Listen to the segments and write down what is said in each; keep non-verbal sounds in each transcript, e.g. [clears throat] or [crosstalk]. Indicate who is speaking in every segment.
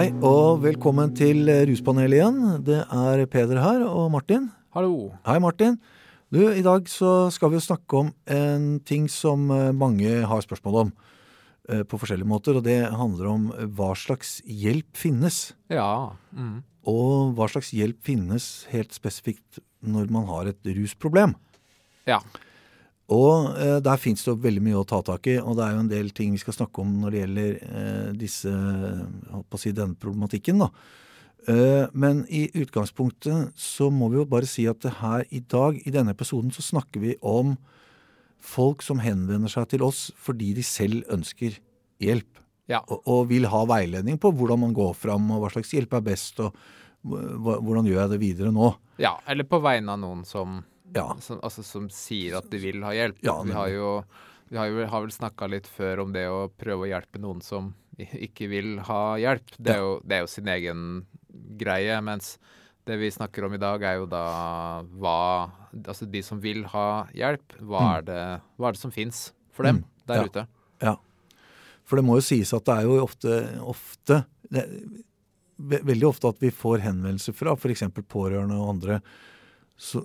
Speaker 1: Hei og velkommen til Ruspanelet igjen. Det er Peder her og Martin.
Speaker 2: Hallo.
Speaker 1: Hei, Martin. Du, I dag så skal vi jo snakke om en ting som eh, mange har spørsmål om eh, på forskjellige måter, og det handler om hva slags hjelp finnes.
Speaker 2: Ja. Mm.
Speaker 1: Og hva slags hjelp finnes helt spesifikt når man har et rusproblem.
Speaker 2: Ja.
Speaker 1: Og eh, der fins det jo veldig mye å ta tak i, og det er jo en del ting vi skal snakke om når det gjelder eh, disse, si, denne problematikken. da. Eh, men i utgangspunktet så må vi jo bare si at her i dag, i denne episoden, så snakker vi om folk som henvender seg til oss fordi de selv ønsker hjelp.
Speaker 2: Ja.
Speaker 1: Og, og vil ha veiledning på hvordan man går fram, og hva slags hjelp er best, og hvordan gjør jeg det videre nå.
Speaker 2: ja. Eller på vegne av noen som,
Speaker 1: Ja.
Speaker 2: som, altså, som sier at de vil ha hjelp.
Speaker 1: Ja,
Speaker 2: vi har jo vi har, jo, har vel snakka litt før om det å prøve å hjelpe noen som [laughs] ikke vil ha hjelp. Det er, jo, det er jo sin egen greie. Mens det vi snakker om i dag, er jo da hva Altså de som vil ha hjelp, hva, er, det, hva er det som fins for dem
Speaker 1: Mm.
Speaker 2: der
Speaker 1: Ja.
Speaker 2: ute?
Speaker 1: Ja. For det må jo sies at det er jo ofte, ofte det, ve- Veldig ofte at vi får henvendelser fra f.eks. pårørende og andre så,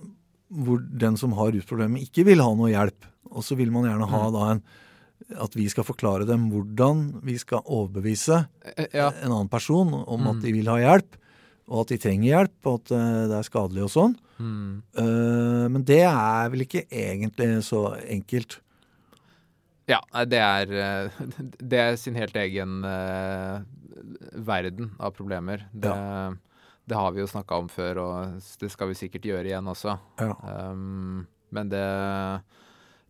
Speaker 1: hvor den som har rusproblemer, ikke vil ha noe hjelp. Og så vil man gjerne ha
Speaker 2: Mm.
Speaker 1: da en at vi skal forklare dem hvordan vi skal overbevise
Speaker 2: Eh, Ja.
Speaker 1: en annen person om
Speaker 2: Mm.
Speaker 1: at de vil ha hjelp, og at de trenger hjelp, og at eh, det er skadelig og sånn.
Speaker 2: Mm.
Speaker 1: Uh, men det er vel ikke egentlig så enkelt.
Speaker 2: Ja, det er, eh, [laughs] det er sin helt egen uh, verden av problemer. Det, det har vi jo snakka om før, og det skal vi sikkert gjøre igjen også.
Speaker 1: Ja.
Speaker 2: Um, men det,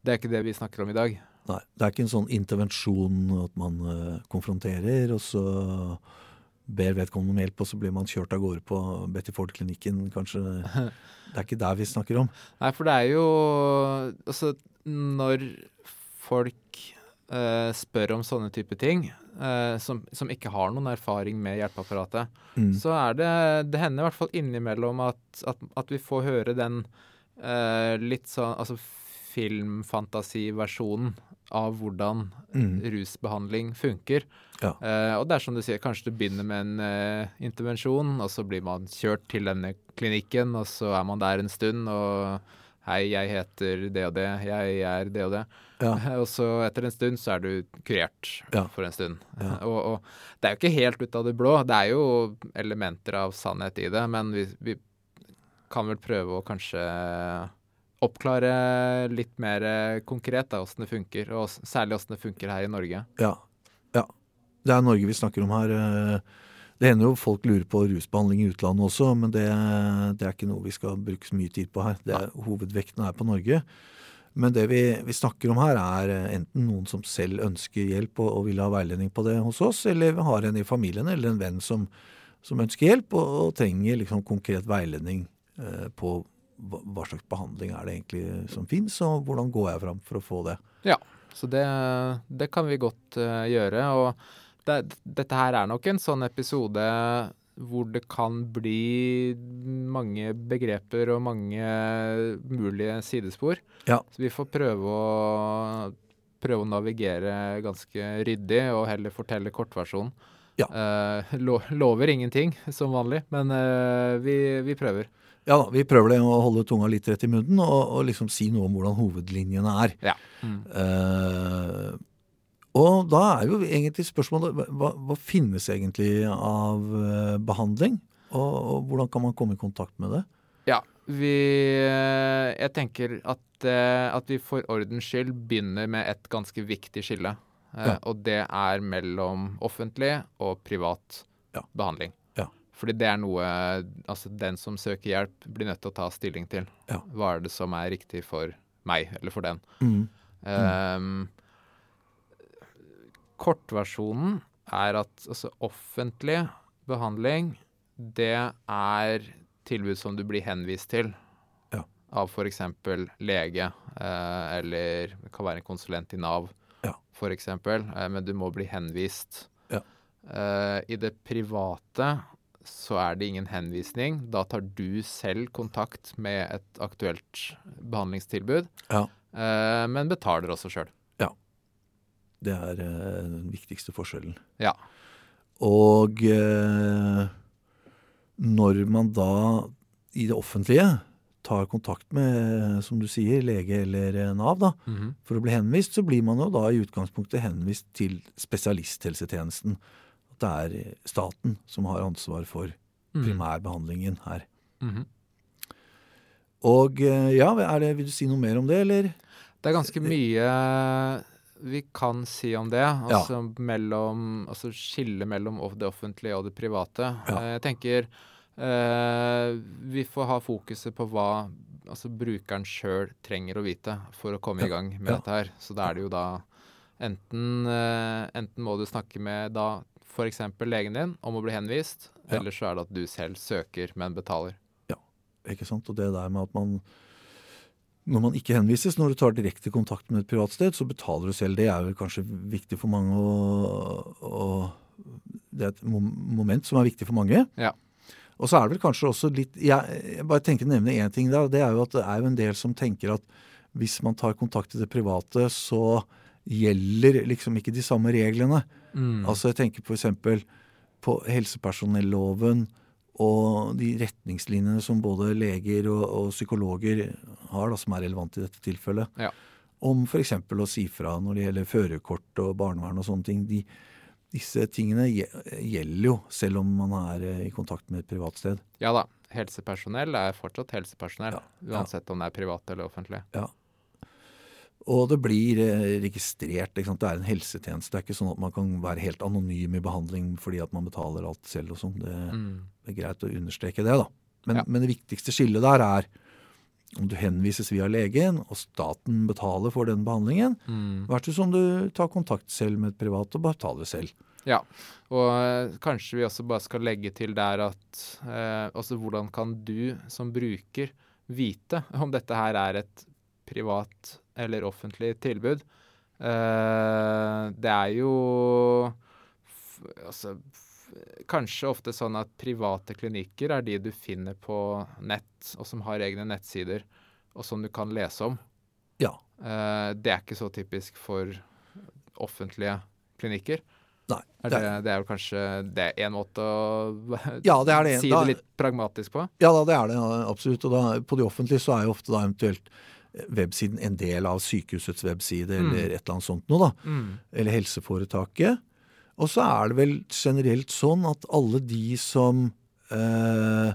Speaker 2: det er ikke det vi snakker om i dag.
Speaker 1: Nei, det er ikke en sånn intervensjon at man uh, konfronterer, og så ber vedkommende om hjelp, og så blir man kjørt av gårde på Betty Ford-klinikken, kanskje. [laughs] Det er ikke der vi snakker om.
Speaker 2: Nei, for det er jo Altså, når folk eh, spør om sånne type ting, uh, som, som ikke har noen erfaring med hjelpeapparatet,
Speaker 1: Mm.
Speaker 2: så er det Det hender i hvert fall innimellom at, at, at vi får høre den uh, litt sånn Altså filmfantasiversjonen av hvordan
Speaker 1: Mm.
Speaker 2: rusbehandling funker.
Speaker 1: Ja.
Speaker 2: Uh, og det er som du sier, kanskje du begynner med en uh, intervensjon, og så blir man kjørt til denne klinikken, og så er man der en stund, og Hei, jeg heter det og det, jeg er det og det.
Speaker 1: Ja.
Speaker 2: Og så etter en stund så er du kurert
Speaker 1: Ja.
Speaker 2: for en stund.
Speaker 1: Ja.
Speaker 2: Og, og det er jo ikke helt ut av det blå. Det er jo elementer av sannhet i det, men vi, vi kan vel prøve å kanskje oppklare litt mer konkret da, åssen det funker, og særlig åssen det funker her i Norge.
Speaker 1: Ja. ja. Det er Norge vi snakker om her. eh. Det hender jo folk lurer på rusbehandling i utlandet også, men det, det er ikke noe vi skal bruke så mye tid på her. Det er, hovedvekten er på Norge. Men det vi, vi snakker om her, er eh, enten noen som selv ønsker hjelp og, og vil ha veiledning på det hos oss, eller vi har en i familien eller en venn som, som ønsker hjelp og, og trenger liksom konkret veiledning eh, på hva, slags behandling er det egentlig som fins, og hvordan går jeg fram for å få det.
Speaker 2: Ja, så det, det kan vi godt uh, gjøre. Og det, dette her er nok en sånn episode hvor det kan bli mange begreper og mange mulige sidespor.
Speaker 1: Ja.
Speaker 2: Så vi får prøve å, prøve å navigere ganske ryddig og heller fortelle kortversjonen.
Speaker 1: Ja.
Speaker 2: Eh, lo, lover ingenting, som vanlig, men eh, vi, vi prøver.
Speaker 1: Ja da, vi prøver det å holde tunga litt rett i munnen og, og liksom si noe om hvordan hovedlinjene er.
Speaker 2: Ja. Mm.
Speaker 1: Eh, og da er jo egentlig spørsmålet hva, hva finnes egentlig av eh, behandling? Og, og hvordan kan man komme i kontakt med det?
Speaker 2: Ja, vi eh, Jeg tenker at, eh, at vi for ordens skyld begynner med et ganske viktig skille.
Speaker 1: Ja.
Speaker 2: Og det er mellom offentlig og privat
Speaker 1: Ja.
Speaker 2: behandling.
Speaker 1: Ja.
Speaker 2: Fordi det er noe altså den som søker hjelp, blir nødt til å ta stilling til. Hva er det som er riktig for meg, eller for den.
Speaker 1: Mm.
Speaker 2: Ehm, kortversjonen er at altså, offentlig behandling, det er tilbud som du blir henvist til
Speaker 1: Ja.
Speaker 2: av f.eks. lege, eh, eller det kan være en konsulent i Nav,
Speaker 1: Ja.
Speaker 2: f.eks., eh, men du må bli henvist.
Speaker 1: Ja.
Speaker 2: Eh, I det private så er det ingen henvisning. Da tar du selv kontakt med et aktuelt behandlingstilbud,
Speaker 1: Ja.
Speaker 2: eh, men betaler også sjøl.
Speaker 1: Det er eh, den viktigste forskjellen.
Speaker 2: Ja.
Speaker 1: Og eh, når man da i det offentlige tar kontakt med, som du sier, lege eller eh, Nav da,
Speaker 2: Mhm.
Speaker 1: for å bli henvist, så blir man jo da i utgangspunktet henvist til spesialisthelsetjenesten. At det er staten som har ansvar for
Speaker 2: Mm.
Speaker 1: primærbehandlingen her.
Speaker 2: Mhm.
Speaker 1: Og eh, ja, er det, vil du si noe mer om det, eller?
Speaker 2: Det er ganske mye vi kan si om det. Altså mellom Altså skille mellom det offentlige og det private.
Speaker 1: Ja.
Speaker 2: Eh, Jeg tenker eh, vi får ha fokuset på hva altså brukeren sjøl trenger å vite for å komme i gang med
Speaker 1: Ja.
Speaker 2: dette her. Så da er det jo da enten, eh, enten må du snakke med da f.eks. legen din om å bli henvist,
Speaker 1: Ja.
Speaker 2: eller så er det at du selv søker, men betaler.
Speaker 1: Ja, Ikke sant? Og det der med at man Når man ikke henvises, når du tar direkte kontakt med et privat sted, så betaler du selv. Det er vel kanskje viktig for mange å, å Det er et moment som er viktig for mange.
Speaker 2: Ja.
Speaker 1: Og så er det vel kanskje også litt Jeg, jeg bare tenker å nevne én ting der, det er jo at det er jo en del som tenker at hvis man tar kontakt i det private, så gjelder liksom ikke de samme reglene.
Speaker 2: Mm.
Speaker 1: Altså jeg tenker f.eks. på helsepersonelloven og de retningslinjene som både leger og, og psykologer har, da, som er relevante i dette tilfellet.
Speaker 2: Ja.
Speaker 1: Om f.eks. å si fra når det gjelder førerkort og barnevern og sånne ting. De, disse tingene gjelder jo selv om man er eh, i kontakt med et privat sted.
Speaker 2: Ja da. Helsepersonell er fortsatt helsepersonell,
Speaker 1: Ja, ja.
Speaker 2: uansett om det er privat eller offentlig.
Speaker 1: Og det blir eh, registrert. Det er en helsetjeneste. Det er ikke sånn at man kan være helt anonym i behandling fordi at man betaler alt selv og sånn. Det,
Speaker 2: Mm.
Speaker 1: Det er greit å understreke det, da. Men,
Speaker 2: Ja.
Speaker 1: men det viktigste skillet der er om du henvises via legen, og staten betaler for den behandlingen,
Speaker 2: Mm.
Speaker 1: versus om du tar kontakt selv med et privat og betaler selv.
Speaker 2: Ja, og eh, kanskje vi også bare skal legge til der at eh, hvordan kan du som bruker vite om dette her er et privat eller offentlig tilbud? Uh, det er jo altså kanskje ofte sånn at private klinikker er de du finner på nett, og som har egne nettsider, og som du kan lese om.
Speaker 1: Ja.
Speaker 2: Uh, det er ikke så typisk for offentlige klinikker.
Speaker 1: Nei.
Speaker 2: Er
Speaker 1: det
Speaker 2: det,
Speaker 1: er,
Speaker 2: det er vel kanskje det er en måte å
Speaker 1: Ja, det er det. [laughs]
Speaker 2: si
Speaker 1: Da-
Speaker 2: det litt pragmatisk på?
Speaker 1: ja da, det er det absolutt. Og da, på de offentlige så er jo ofte da eventuelt websiden en del av sykehusets webside
Speaker 2: Mm.
Speaker 1: eller et eller annet sånt noe, da. Eller helseforetaket. Og så er det vel generelt sånn at alle de som eh,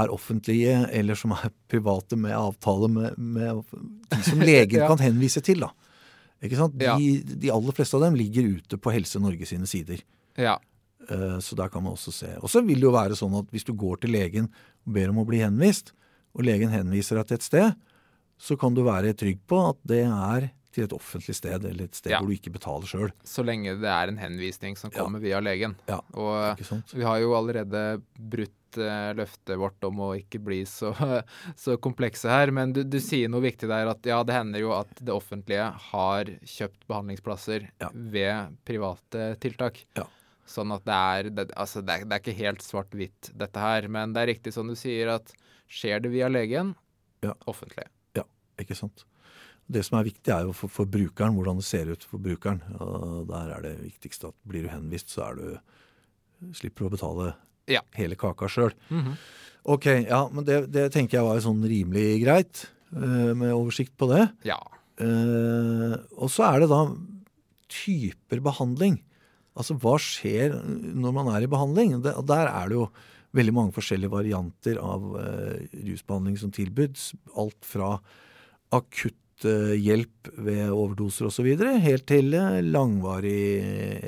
Speaker 1: er offentlige, eller som er [laughs] private med avtale med, med De som [laughs] leger
Speaker 2: Ja.
Speaker 1: kan henvise til, da. Ikke sant? De,
Speaker 2: Ja.
Speaker 1: de aller fleste av dem ligger ute på Helse Norge sine sider.
Speaker 2: Ja.
Speaker 1: Eh, Så der kan man også se. Og så vil det jo være sånn at hvis du går til legen og ber om å bli henvist, og legen henviser deg til et sted, så kan du være trygg på at det er til et offentlig sted, eller et sted
Speaker 2: Ja.
Speaker 1: hvor du ikke betaler sjøl.
Speaker 2: Så lenge det er en henvisning som
Speaker 1: Ja.
Speaker 2: kommer via legen.
Speaker 1: Ja,
Speaker 2: Og vi har jo allerede brutt eh, løftet vårt om å ikke bli så, [laughs] så komplekse her. Men du, du sier noe viktig der at ja, det hender jo at det offentlige har kjøpt behandlingsplasser
Speaker 1: Ja.
Speaker 2: ved private tiltak.
Speaker 1: Ja.
Speaker 2: Sånn at det er, det, altså det er Det er ikke helt svart-hvitt, dette her. Men det er riktig som du sier, at skjer det via legen,
Speaker 1: Ja.
Speaker 2: offentlig.
Speaker 1: Ikke sant? Det som er viktig, er jo for, for brukeren, hvordan det ser ut for brukeren. Og der er det viktigste at blir du henvist, så er du slipper du å betale
Speaker 2: Ja.
Speaker 1: hele kaka sjøl.
Speaker 2: Mhm.
Speaker 1: Ok, ja, men det, det tenker jeg var sånn rimelig greit, uh, med oversikt på det.
Speaker 2: Ja.
Speaker 1: Uh, og så er det da typer behandling. Altså hva skjer når man er i behandling? Det, der er det jo veldig mange forskjellige varianter av uh, rusbehandling som tilbuds. Alt fra akutt eh, hjelp ved overdoser osv. helt til eh, langvarig,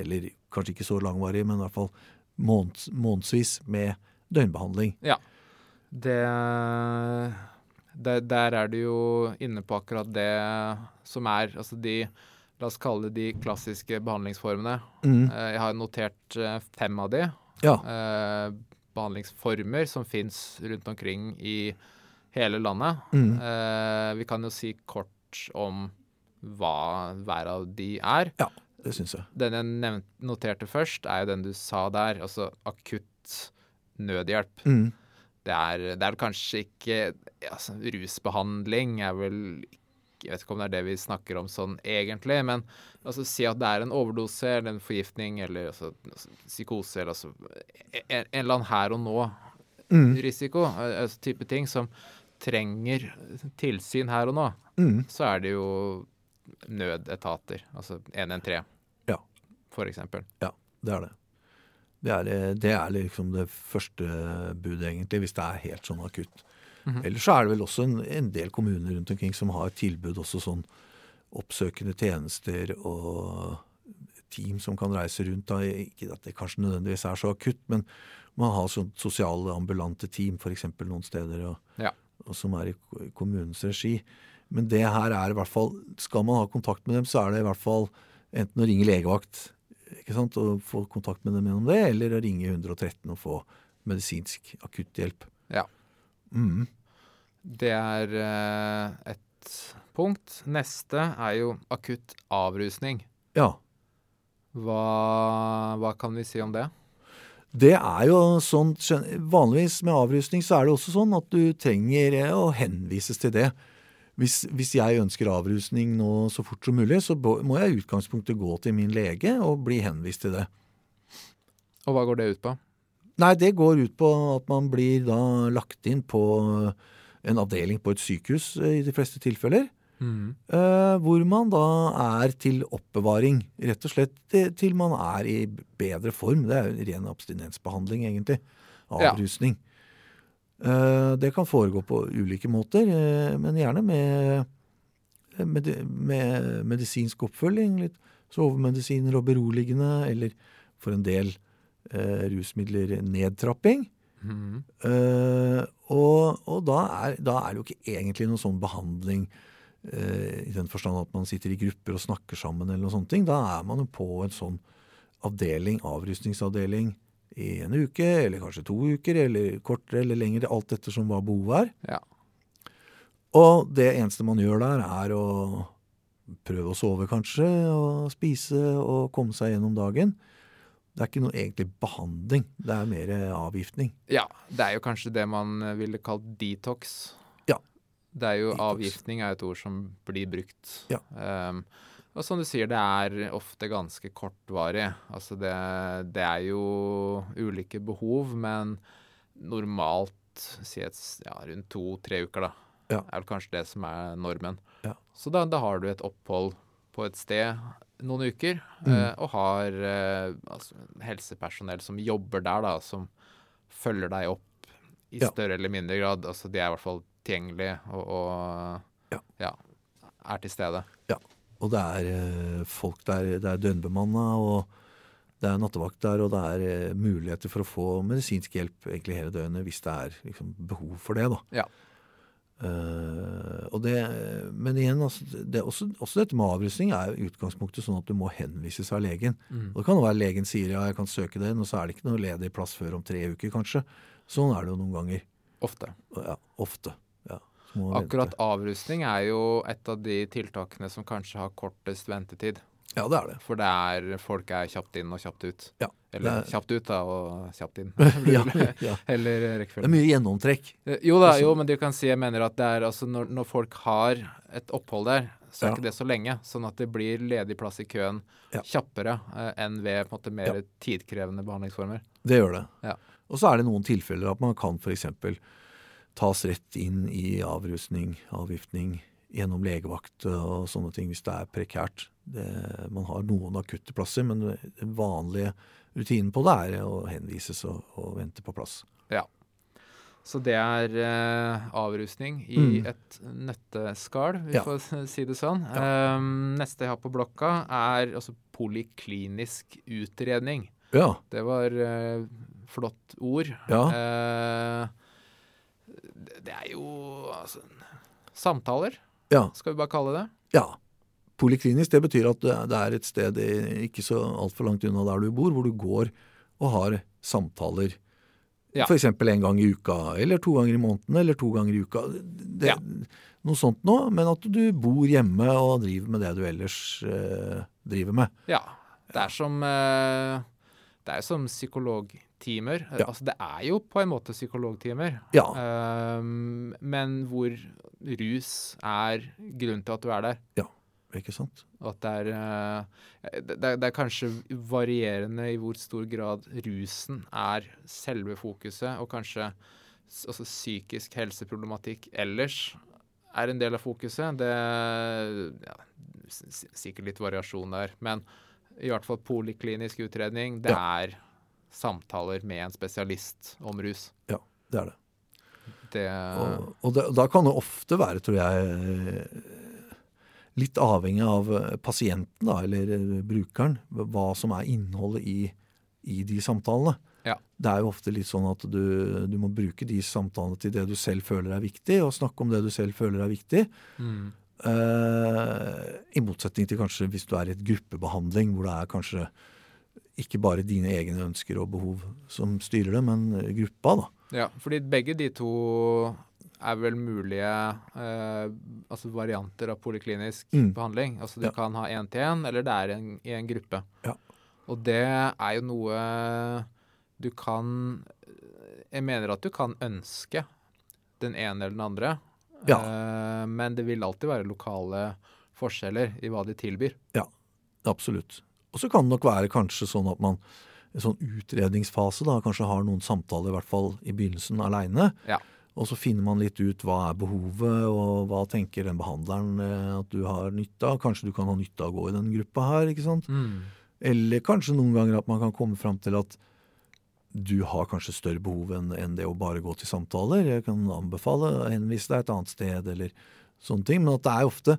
Speaker 1: eller kanskje ikke så langvarig, men i hvert fall måneds, månedsvis med døgnbehandling.
Speaker 2: Det, det Der er du jo inne på akkurat det som er altså de La oss kalle det de klassiske behandlingsformene.
Speaker 1: Mm.
Speaker 2: Eh, Jeg har notert fem av de
Speaker 1: Ja.
Speaker 2: eh, behandlingsformer som fins rundt omkring i hele landet.
Speaker 1: Mm.
Speaker 2: Eh, Vi kan jo si kort om hva hver av de er.
Speaker 1: Ja, Det syns jeg.
Speaker 2: Den jeg nevnt, noterte først, er jo den du sa der, altså akutt nødhjelp.
Speaker 1: Mm.
Speaker 2: Det er, det er kanskje ikke altså, Rusbehandling er vel Jeg vet ikke om det er det vi snakker om sånn egentlig, men altså, si at det er en overdose eller en forgiftning eller altså, psykose eller altså en, en eller annen her og nå-risiko,
Speaker 1: Mm.
Speaker 2: altså, type ting som trenger tilsyn her og nå,
Speaker 1: Mm.
Speaker 2: så er det jo nødetater, altså 113
Speaker 1: Ja.
Speaker 2: for eksempel.
Speaker 1: Ja, det er det. Det er, eh, det er liksom det første budet, egentlig, hvis det er helt sånn akutt.
Speaker 2: Mhm.
Speaker 1: Ellers så er det vel også en, en del kommuner rundt omkring som har tilbud også sånn oppsøkende tjenester og team som kan reise rundt. Da. Ikke at det kanskje nødvendigvis er så akutt, men man har sånn sosiale ambulante team f.eks. noen steder, og,
Speaker 2: Ja.
Speaker 1: Og som er i kommunens regi. Men det her er i hvert fall Skal man ha kontakt med dem, så er det i hvert fall enten å ringe legevakt ikke sant, og få kontakt med dem gjennom det, eller å ringe 113 og få medisinsk akutthjelp.
Speaker 2: Ja.
Speaker 1: Mm.
Speaker 2: Det er eh, et punkt. Neste er jo akutt avrusning.
Speaker 1: Ja.
Speaker 2: Hva, hva kan vi si om det?
Speaker 1: Det er jo sånn Vanligvis med avrusning så er det også sånn at du trenger eh, å henvises til det. Hvis, hvis jeg ønsker avrusning nå så fort som mulig, så må jeg i utgangspunktet gå til min lege og bli henvist til det.
Speaker 2: Og hva går det ut på?
Speaker 1: Nei, det går ut på at man blir da lagt inn på en avdeling på et sykehus eh, i de fleste tilfeller. Eh, hvor man da er til oppbevaring. Rett og slett til man er i bedre form. Det er jo ren abstinensbehandling, egentlig.
Speaker 2: Ja.
Speaker 1: Avrusning. Eh, det kan foregå på ulike måter, eh, men gjerne med, med, med medisinsk oppfølging. Litt sovemedisiner og beroligende, eller for en del rusmidler nedtrapping. Mm. Og og da, er, da er det jo ikke egentlig noen sånn behandling eh, i den forstand at man sitter i grupper og snakker sammen eller noen sånne ting. Da er man jo på en sånn avdeling, avrustningsavdeling, i en uke, eller kanskje to uker, eller kortere eller lengre, alt ettersom hva behovet er.
Speaker 2: Ja.
Speaker 1: Og det eneste man gjør der, er å prøve å sove, kanskje, og spise og komme seg gjennom dagen. Det er ikke noe egentlig behandling, det er mer avgiftning.
Speaker 2: ja. Det er jo kanskje det man eh, ville kalt detox. Det er jo avgiftning er et ord som blir brukt.
Speaker 1: Ja.
Speaker 2: Um, og som du sier, det er ofte ganske kortvarig. Altså det, det er jo ulike behov, men normalt si et, ja, rundt to-tre uker, da.
Speaker 1: Ja.
Speaker 2: Er vel kanskje det som er normen.
Speaker 1: Ja.
Speaker 2: Så da, da har du et opphold på et sted noen uker,
Speaker 1: Mm.
Speaker 2: eh, og har eh, altså, helsepersonell som jobber der, da, som følger deg opp i større eller mindre grad. Altså, de er i hvert fall tilgjengelige og, og
Speaker 1: Ja.
Speaker 2: er til stede. Ja.
Speaker 1: Og det er eh, folk der, det er døgnbemanna, og det er nattevakt der, og det er eh, muligheter for å få medisinsk hjelp egentlig hele døgnet hvis det er liksom, behov for det. da.
Speaker 2: Ja.
Speaker 1: Uh, og det, men igjen, altså, det, også, også dette med avrusning er i utgangspunktet sånn at du må henvises av legen. Og Det kan jo være legen sier ja, jeg kan søke den, og så er det ikke noe ledig plass før om tre uker, kanskje. Sånn er det jo noen ganger.
Speaker 2: Ofte.
Speaker 1: Ja, ofte. Ja, så må man
Speaker 2: Akkurat avrustning er jo et av de tiltakene som kanskje har kortest ventetid.
Speaker 1: Ja, det er det.
Speaker 2: For det er folk er kjapt inn og kjapt ut.
Speaker 1: Ja,
Speaker 2: Eller
Speaker 1: er-
Speaker 2: kjapt ut, da, og kjapt inn. [laughs]
Speaker 1: ja, [laughs] ja.
Speaker 2: Eller
Speaker 1: Det er mye gjennomtrekk.
Speaker 2: Eh, Jo da,
Speaker 1: Altså-
Speaker 2: jo, men du kan si jeg mener at det er altså når, når folk har et opphold der, så er
Speaker 1: Ja.
Speaker 2: ikke det så lenge. Sånn at det blir ledig plass i køen
Speaker 1: Ja.
Speaker 2: kjappere eh, enn ved på en måte mer tidkrevende behandlingsformer.
Speaker 1: Det gjør det.
Speaker 2: Ja.
Speaker 1: Og så er det noen tilfeller at man kan f.eks. tas rett inn i avrusning, avgiftning, gjennom legevakt og sånne ting hvis det er prekært. Det, man har noen akutte plasser, men den vanlige rutinen på det er å henvises og, og vente på plass.
Speaker 2: Ja. Så det er eh, avrusning i
Speaker 1: Mm.
Speaker 2: et nøtteskall, vi
Speaker 1: Ja.
Speaker 2: får si det sånn. Um, neste jeg har på blokka, er altså poliklinisk utredning.
Speaker 1: Ja.
Speaker 2: Det var eh, flott ord.
Speaker 1: Ja.
Speaker 2: Eh, det, er jo altså Samtaler,
Speaker 1: Ja.
Speaker 2: skal vi bare kalle det.
Speaker 1: ja. Poliklinisk det betyr at det er et sted ikke så altfor langt unna der du bor, hvor du går og har samtaler.
Speaker 2: Ja.
Speaker 1: For F.eks. en gang i uka, eller to ganger i måneden, eller to ganger i uka. Det,
Speaker 2: Ja.
Speaker 1: Noe sånt noe, men at du bor hjemme og driver med det du ellers eh, driver med.
Speaker 2: Ja. Det er som eh, Det er som timer.
Speaker 1: Ja.
Speaker 2: Altså, det er jo på en måte psykologtimer.
Speaker 1: Ja.
Speaker 2: um, men hvor rus er grunnen til at du er der.
Speaker 1: Ja, Ikke sant?
Speaker 2: At det er, eh, det, det er- det er kanskje varierende i hvor stor grad rusen er selve fokuset, og kanskje altså psykisk helseproblematikk ellers er en del av fokuset. Det ja, Sikkert litt variasjon der, men i hvert fall poliklinisk utredning, det
Speaker 1: Ja.
Speaker 2: er samtaler med en spesialist om rus.
Speaker 1: Ja, Det er det.
Speaker 2: Det
Speaker 1: Og, og det, da kan det ofte være, tror jeg, litt avhengig av pasienten, da, eller eh, brukeren, hva som er innholdet i, i de samtalene.
Speaker 2: Ja.
Speaker 1: Det er jo ofte litt sånn at du, du må bruke de samtalene til det du selv føler er viktig, og snakke om det du selv føler er viktig.
Speaker 2: mm,
Speaker 1: Eh, I motsetning til kanskje hvis du er i et gruppebehandling, hvor det er kanskje ikke bare dine egne ønsker og behov som styrer det, men gruppa, da.
Speaker 2: Ja, fordi begge de to er vel mulige eh, altså varianter av poliklinisk
Speaker 1: Mm.
Speaker 2: behandling. Altså du
Speaker 1: Ja.
Speaker 2: kan ha én-til-én, eller det er en, i en gruppe.
Speaker 1: Ja.
Speaker 2: Og det er jo noe du kan Jeg mener at du kan ønske den ene eller den andre,
Speaker 1: Ja.
Speaker 2: eh, men det vil alltid være lokale forskjeller i hva de tilbyr.
Speaker 1: Ja, Absolutt. Og så kan det nok være kanskje sånn at man en sånn utredningsfase da, kanskje har noen samtaler, i hvert fall i begynnelsen, aleine.
Speaker 2: Ja.
Speaker 1: Og så finner man litt ut hva er behovet, og hva tenker den behandleren eh, at du har nytte av. Kanskje du kan ha nytte av å gå i den gruppa her, ikke sant. Eller kanskje noen ganger at man kan komme fram til at du har kanskje større behov enn det å bare gå til samtaler. Jeg kan anbefale å henvise deg et annet sted, eller sånne ting. Men at det er ofte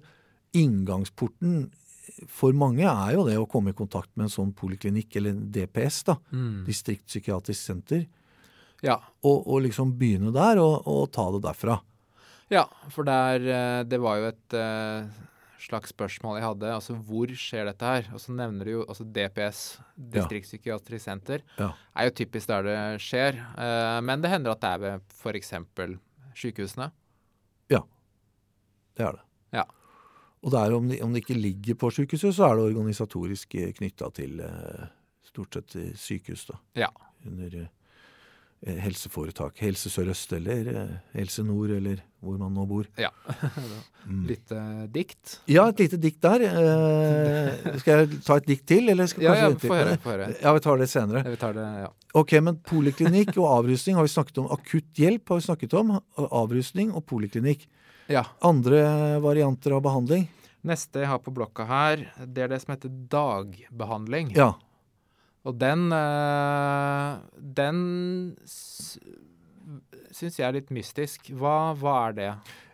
Speaker 1: inngangsporten for mange er jo det å komme i kontakt med en sånn poliklinikk, eller DPS, da.
Speaker 2: Mm.
Speaker 1: Distriktspsykiatrisk senter.
Speaker 2: Ja.
Speaker 1: Og, og liksom begynne der, og, og ta det derfra.
Speaker 2: Ja, for der, eh, det var jo et eh, slags spørsmål jeg hadde. Altså, hvor skjer dette her? Og så nevner du jo altså DPS, Distriktspsykiatrisk senter,
Speaker 1: Ja.
Speaker 2: er jo typisk der det skjer. Eh, men det hender at det er ved f.eks. sykehusene.
Speaker 1: Ja, Det er det.
Speaker 2: Ja.
Speaker 1: Og det er om, det, om det ikke ligger på sykehuset, så er det organisatorisk knytta til eh, stort sett eh, sykehus. da.
Speaker 2: Ja.
Speaker 1: Under eh, helseforetak. Helse Sør-Øst eller eh, Helse Nord, eller hvor man nå bor.
Speaker 2: Ja. [laughs]
Speaker 1: Mm.
Speaker 2: Litt eh, dikt.
Speaker 1: Ja, et lite dikt der. Eh, skal jeg ta et dikt til, eller skal
Speaker 2: Ja, ja,
Speaker 1: kanskje
Speaker 2: få høre. Høre.
Speaker 1: Ja, vi tar det senere.
Speaker 2: Vi tar det, ja.
Speaker 1: Ok, men poliklinikk og avrusning har vi snakket om. Akutt hjelp har vi snakket om. Avrusning og poliklinikk.
Speaker 2: Ja.
Speaker 1: Andre varianter av behandling?
Speaker 2: Neste jeg har på blokka her, det er det som heter dagbehandling.
Speaker 1: Ja.
Speaker 2: Og den eh, Den syns jeg er litt mystisk. Hva, hva er det?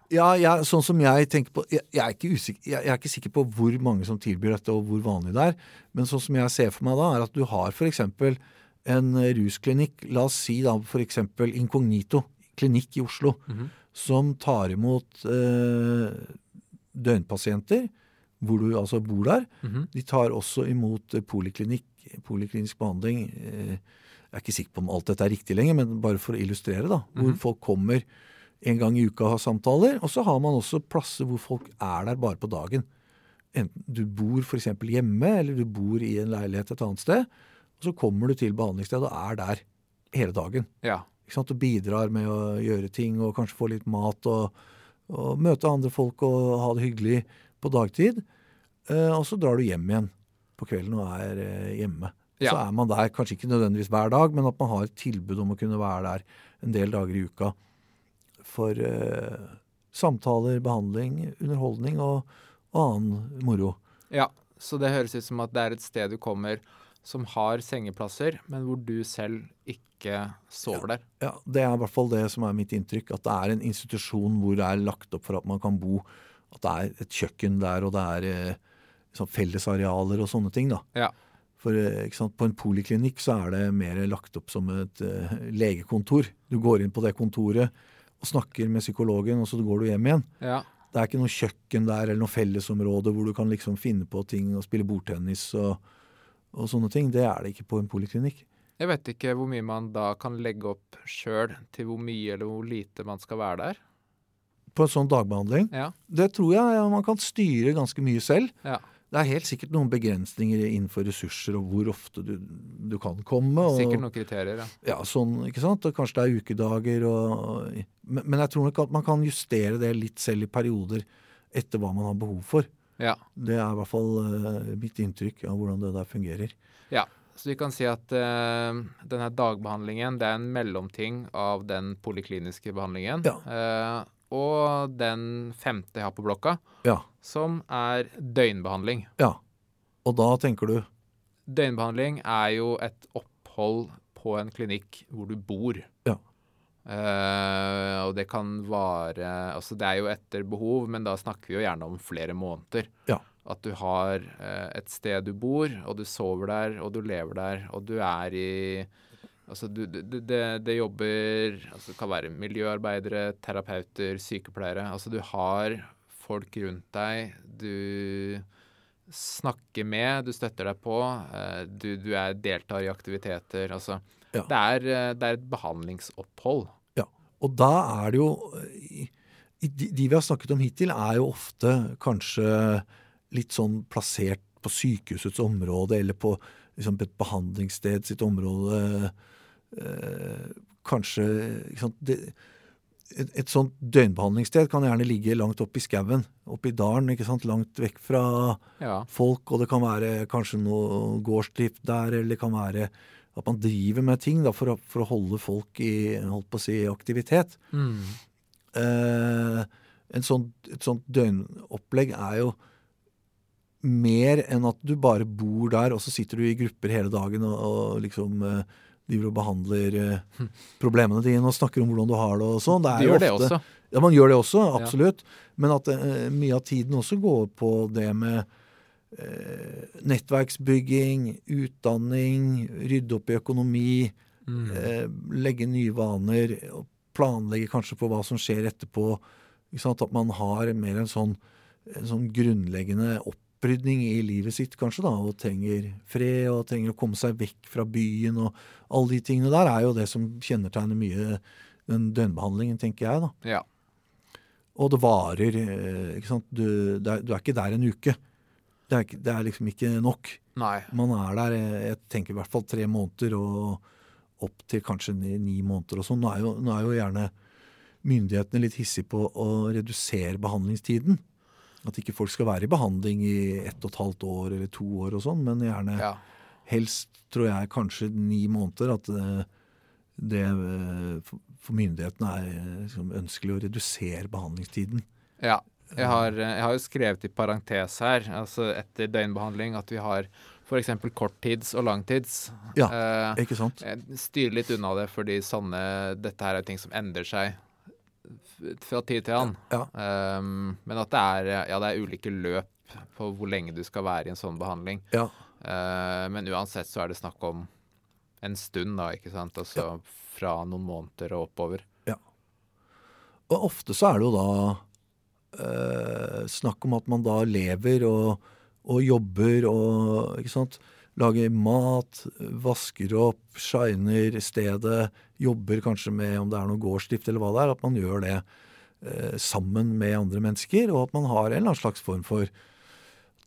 Speaker 1: Ja, jeg, sånn som jeg tenker på jeg, jeg, er ikke usikker, jeg, er ikke sikker på hvor mange som tilbyr dette, og hvor vanlig det er. Men sånn som jeg ser for meg da, er at du har f.eks. en rusklinikk, la oss si da f.eks. Inkognito klinikk i Oslo,
Speaker 2: Mhm.
Speaker 1: Som tar imot eh, døgnpasienter, hvor du altså bor der.
Speaker 2: Mhm.
Speaker 1: De tar også imot eh, poliklinikk, poliklinisk behandling. Eh, Jeg er ikke sikker på om alt dette er riktig lenger, men bare for å illustrere, da. Hvor
Speaker 2: Mhm.
Speaker 1: folk kommer en gang i uka og har samtaler. Og så har man også plasser hvor folk er der bare på dagen. Enten du bor f.eks. hjemme, eller du bor i en leilighet et annet sted. Og så kommer du til behandlingsstedet og er der hele dagen.
Speaker 2: Ja.
Speaker 1: Og bidrar med å gjøre ting, og kanskje få litt mat, og, og møte andre folk og ha det hyggelig på dagtid. Eh, og så drar du hjem igjen på kvelden og er eh, hjemme.
Speaker 2: Ja.
Speaker 1: Så er man der kanskje ikke nødvendigvis hver dag, men at man har et tilbud om å kunne være der en del dager i uka for eh, samtaler, behandling, underholdning og, og annen moro.
Speaker 2: ja. Så det høres ut som at det er et sted du kommer som har sengeplasser, men hvor du selv ikke sover der.
Speaker 1: Ja, Det er i hvert fall det som er mitt inntrykk. At det er en institusjon hvor det er lagt opp for at man kan bo. At det er et kjøkken der, og det er sånn fellesarealer og sånne ting. da.
Speaker 2: Ja.
Speaker 1: For eh, sant, På en poliklinikk så er det mer lagt opp som et uh, legekontor. Du går inn på det kontoret og snakker med psykologen, og så går du hjem igjen.
Speaker 2: Ja.
Speaker 1: Det er ikke noe kjøkken der eller noe fellesområde hvor du kan liksom finne på ting og spille bordtennis og, og sånne ting. Det er det ikke på en poliklinikk.
Speaker 2: Jeg vet ikke hvor mye man da kan legge opp sjøl til hvor mye eller hvor lite man skal være der.
Speaker 1: På en sånn dagbehandling
Speaker 2: Ja.
Speaker 1: Det tror jeg man kan styre ganske mye selv.
Speaker 2: Ja.
Speaker 1: det er helt sikkert noen begrensninger innenfor ressurser og hvor ofte du, du kan komme. Og,
Speaker 2: Sikkert noen kriterier, ja.
Speaker 1: Ja, sånn, ikke sant? Og kanskje det er ukedager og men, men jeg tror nok at man kan justere det litt selv i perioder etter hva man har behov for.
Speaker 2: Ja.
Speaker 1: Det er i hvert fall uh, mitt inntrykk av hvordan det der fungerer.
Speaker 2: ja. Så vi kan si at uh, denne dagbehandlingen det er en mellomting av den polikliniske behandlingen.
Speaker 1: Ja.
Speaker 2: Uh, og den femte jeg har på blokka,
Speaker 1: Ja.
Speaker 2: som er døgnbehandling.
Speaker 1: ja. Og da tenker du
Speaker 2: Døgnbehandling er jo et opphold på en klinikk hvor du bor.
Speaker 1: Ja.
Speaker 2: Eh, og det kan vare Altså det er jo etter behov, men da snakker vi jo gjerne om flere måneder.
Speaker 1: Ja.
Speaker 2: At du har uh, et sted du bor, og du sover der, og du lever der, og du er i Altså du, du, du- det, det jobber altså Det kan være miljøarbeidere, terapeuter, sykepleiere. Altså du har folk rundt deg du snakker med, du støtter deg på. Uh, Du, du er deltar i aktiviteter. Altså
Speaker 1: Ja.
Speaker 2: det, er, det er et behandlingsopphold.
Speaker 1: Og da er det jo i De de vi har snakket om hittil, er jo ofte kanskje litt sånn plassert på sykehusets område, eller på liksom et behandlingssted sitt område. Eh, kanskje sant? Det, et, et sånt døgnbehandlingssted kan gjerne ligge langt oppe i skauen, oppe i dalen, ikke sant? langt vekk fra
Speaker 2: Ja.
Speaker 1: folk, og det kan være kanskje noe gårdsdrift der, eller det kan være at man driver med ting da, for, å, for å holde folk i holdt på å si, aktivitet. Eh, en sånn, et sånt døgnopplegg er jo mer enn at du bare bor der, og så sitter du i grupper hele dagen og, og liksom eh, driver og behandler eh, problemene dine og snakker om hvordan du har det og sånn. Det er
Speaker 2: De
Speaker 1: jo
Speaker 2: gjør det også.
Speaker 1: ja, man gjør det også, absolutt. Men at eh, mye av tiden også går på det med eh, nettverksbygging, utdanning, rydde opp i økonomi,
Speaker 2: Mm.
Speaker 1: eh, legge nye vaner, planlegge kanskje på hva som skjer etterpå. At man har mer en sånn, en sånn grunnleggende opprydning i livet sitt, kanskje, da, og trenger fred og trenger å komme seg vekk fra byen. og Alle de tingene der er jo det som kjennetegner mye den døgnbehandlingen, tenker jeg. da.
Speaker 2: Ja.
Speaker 1: Og det varer. eh, ikke sant? Du, det er, du er ikke der en uke. Det er, ikke- det er liksom ikke nok.
Speaker 2: Nei.
Speaker 1: Man er der jeg tenker i hvert fall tre måneder og opp til kanskje ni, ni måneder og sånn. Nå, nå er jo gjerne myndighetene litt hissige på å redusere behandlingstiden. At ikke folk skal være i behandling i ett og et halvt år eller to år og sånn, men gjerne
Speaker 2: Ja.
Speaker 1: helst, tror jeg, kanskje ni måneder. At eh, det eh, for- for myndighetene er eh, liksom, ønskelig å redusere behandlingstiden.
Speaker 2: ja. Jeg har, eh, jeg har jo skrevet i parentes her, altså etter døgnbehandling, at vi har f.eks. korttids og langtids.
Speaker 1: Ja.
Speaker 2: Eh,
Speaker 1: Ikke sant?
Speaker 2: Styrer litt unna det, fordi sanne, Dette her er ting som endrer seg fra tid til annen.
Speaker 1: Ja.
Speaker 2: Um, men at det er, ja, det er ulike løp på hvor lenge du skal være i en sånn behandling.
Speaker 1: Ja.
Speaker 2: Uh, men uansett så er det snakk om en stund, da, ikke sant. Altså fra noen måneder og oppover. Ja.
Speaker 1: Og ofte så er det jo da eh, snakk om at man da lever og, og jobber og ikke sant? Lager mat, vasker opp, shiner stedet, jobber kanskje med om det er noe gårdsdrift eller hva det er. At man gjør det eh, sammen med andre mennesker, og at man har en eller annen slags form for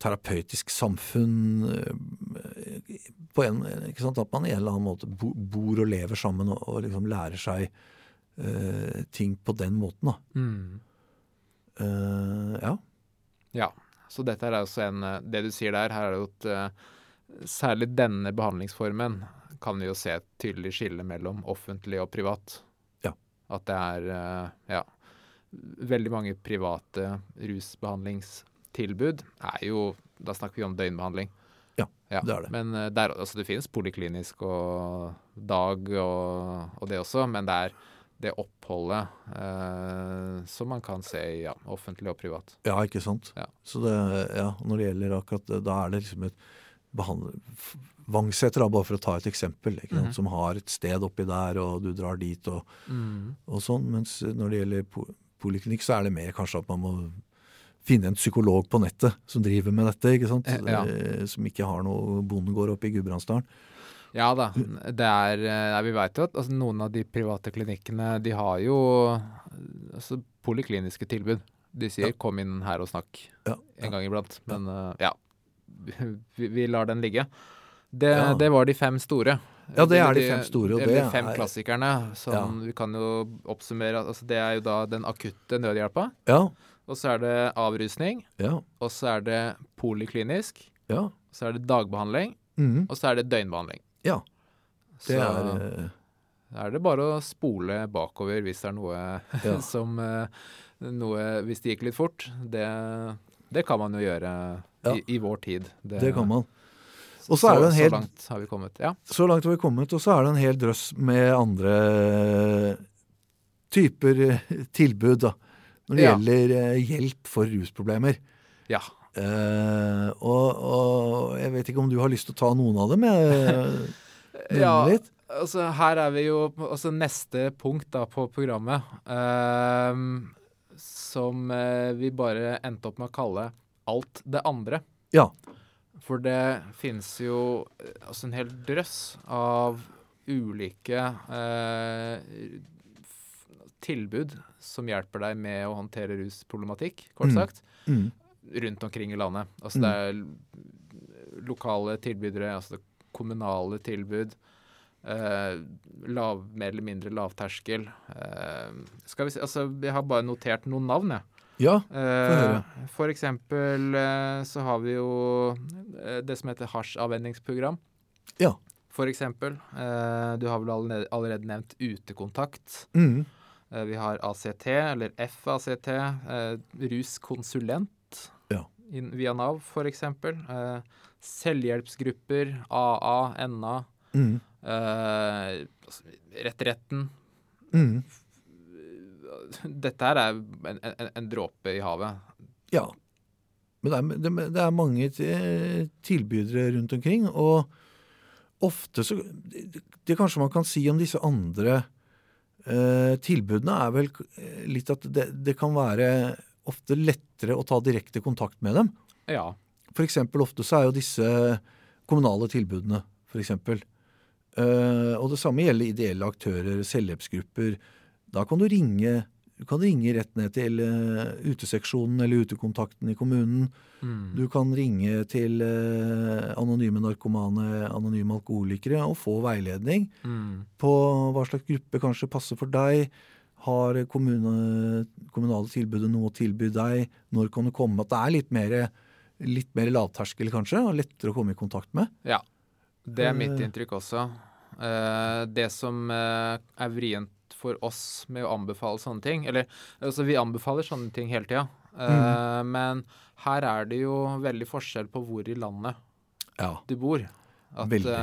Speaker 1: terapeutisk samfunn eh, på en, ikke sant? At man i en eller annen måte bor og lever sammen og, og liksom lærer seg eh, ting på den måten. da. Eh, ja.
Speaker 2: Ja. Så dette er også en eh, Det du sier der, her er jo at eh, Særlig denne behandlingsformen kan vi jo se et tydelig skille mellom offentlig og privat.
Speaker 1: Ja.
Speaker 2: At det er ja, veldig mange private rusbehandlingstilbud er jo Da snakker vi om døgnbehandling.
Speaker 1: Ja, det er det.
Speaker 2: Men der, altså det finnes poliklinisk og dag og, og det også, men det er det oppholdet eh, som man kan se i ja, offentlig og privat.
Speaker 1: Ja, ikke sant.
Speaker 2: Ja.
Speaker 1: Så det, ja, når det gjelder akkurat det, da er det liksom et behandle... Vangseter, bare for å ta et eksempel,
Speaker 2: Mhm.
Speaker 1: som har et sted oppi der, og du drar dit og, og sånn. Mens når det gjelder po poliklinikk, så er det mer kanskje at man må finne en psykolog på nettet som driver med dette, ikke sant?
Speaker 2: Eh, ja.
Speaker 1: Eh, Som ikke har noe bondegård oppe i Gudbrandsdalen.
Speaker 2: Ja da. Det er, eh, vi vet jo at altså, noen av de private klinikkene de har jo altså, polikliniske tilbud. De sier 'kom inn her og snakk'
Speaker 1: Ja,
Speaker 2: en gang iblant. Men eh, ja. vi, vi lar den ligge. Det,
Speaker 1: Ja.
Speaker 2: det var de fem store.
Speaker 1: Ja, det er de fem store, og
Speaker 2: det,
Speaker 1: det
Speaker 2: fem
Speaker 1: er-
Speaker 2: klassikerne. Som vi kan jo oppsummere altså Det er jo da den akutte nødhjelpa.
Speaker 1: Ja,
Speaker 2: Og så er det avrusning.
Speaker 1: ja,
Speaker 2: Og så er det poliklinisk.
Speaker 1: ja.
Speaker 2: Og så er det dagbehandling.
Speaker 1: Mm.
Speaker 2: Og så er det døgnbehandling.
Speaker 1: Ja, Det
Speaker 2: så
Speaker 1: er eh,
Speaker 2: er det bare å spole bakover hvis det er noe [laughs]
Speaker 1: Ja.
Speaker 2: som eh, noe, Hvis det gikk litt fort. Det, det kan man jo gjøre
Speaker 1: Ja.
Speaker 2: i, i vår tid.
Speaker 1: Det kan man. Og så er det en hel-
Speaker 2: Så langt har vi kommet. Ja.
Speaker 1: Så langt har vi kommet, og så er det en hel drøss med andre typer eh, tilbud da, når det
Speaker 2: Ja.
Speaker 1: gjelder hjelp for rusproblemer.
Speaker 2: ja.
Speaker 1: Eh, og, og jeg vet ikke om du har lyst til å ta noen av dem? Jeg, [laughs]
Speaker 2: Ja,
Speaker 1: litt?
Speaker 2: altså her er vi jo altså neste punkt da på programmet uh, som uh, vi bare endte opp med å kalle alt det andre.
Speaker 1: Ja.
Speaker 2: For det finnes jo eh, altså en hel drøss av ulike eh, tilbud som hjelper deg med å håndtere rusproblematikk, kort
Speaker 1: Mm.
Speaker 2: sagt,
Speaker 1: Mm.
Speaker 2: Rundt omkring i landet. Altså det er lokale tilbydere, altså det kommunale tilbud. Eh, lav, mer eller mindre lavterskel. Eh, skal vi se, altså Jeg har bare notert noen navn, jeg.
Speaker 1: Ja.
Speaker 2: Eh, for eksempel eh, så har vi jo eh, det som heter hasjavvenningsprogram.
Speaker 1: Ja.
Speaker 2: For eksempel. Eh, du har vel allerede, nevnt utekontakt.
Speaker 1: Mm.
Speaker 2: Eh, vi har ACT, eller FACT, eh, ruskonsulent via Nav, eksempel. Eh, selvhjelpsgrupper, AA, NA.
Speaker 1: Mm.
Speaker 2: Eh, Retretten.
Speaker 1: Mm.
Speaker 2: Dette her er en, en, en dråpe i havet.
Speaker 1: Ja. Men det er, det, er mange tilbydere rundt omkring, og ofte så Det, det kanskje man kan si om disse andre eh, tilbudene, er vel litt at det, det kan være ofte lettere å ta direkte kontakt med dem.
Speaker 2: Ja.
Speaker 1: For eksempel ofte så er jo disse kommunale tilbudene, for eksempel. Eh, og det samme gjelder ideelle aktører, selvhjelpsgrupper. Da kan du ringe, du kan ringe rett ned til eh, uteseksjonen eller utekontakten i kommunen.
Speaker 2: Mm.
Speaker 1: Du kan ringe til eh, anonyme narkomane, anonyme alkoholikere og få veiledning
Speaker 2: Mm.
Speaker 1: på hva slags gruppe kanskje passer for deg. Har kommune, kommunale tilbudet noe å tilby deg? Når kan du komme? At det er litt mer, litt mer lavterskel, kanskje, og lettere å komme i kontakt med.
Speaker 2: Ja. Det er mitt
Speaker 1: Eh.
Speaker 2: inntrykk også. Eh, det som eh, er vrient for oss med å anbefale sånne ting Eller altså, vi anbefaler sånne ting hele tida. Mm. Men her er det jo veldig forskjell på hvor i landet
Speaker 1: Ja.
Speaker 2: du bor. At
Speaker 1: Veldig.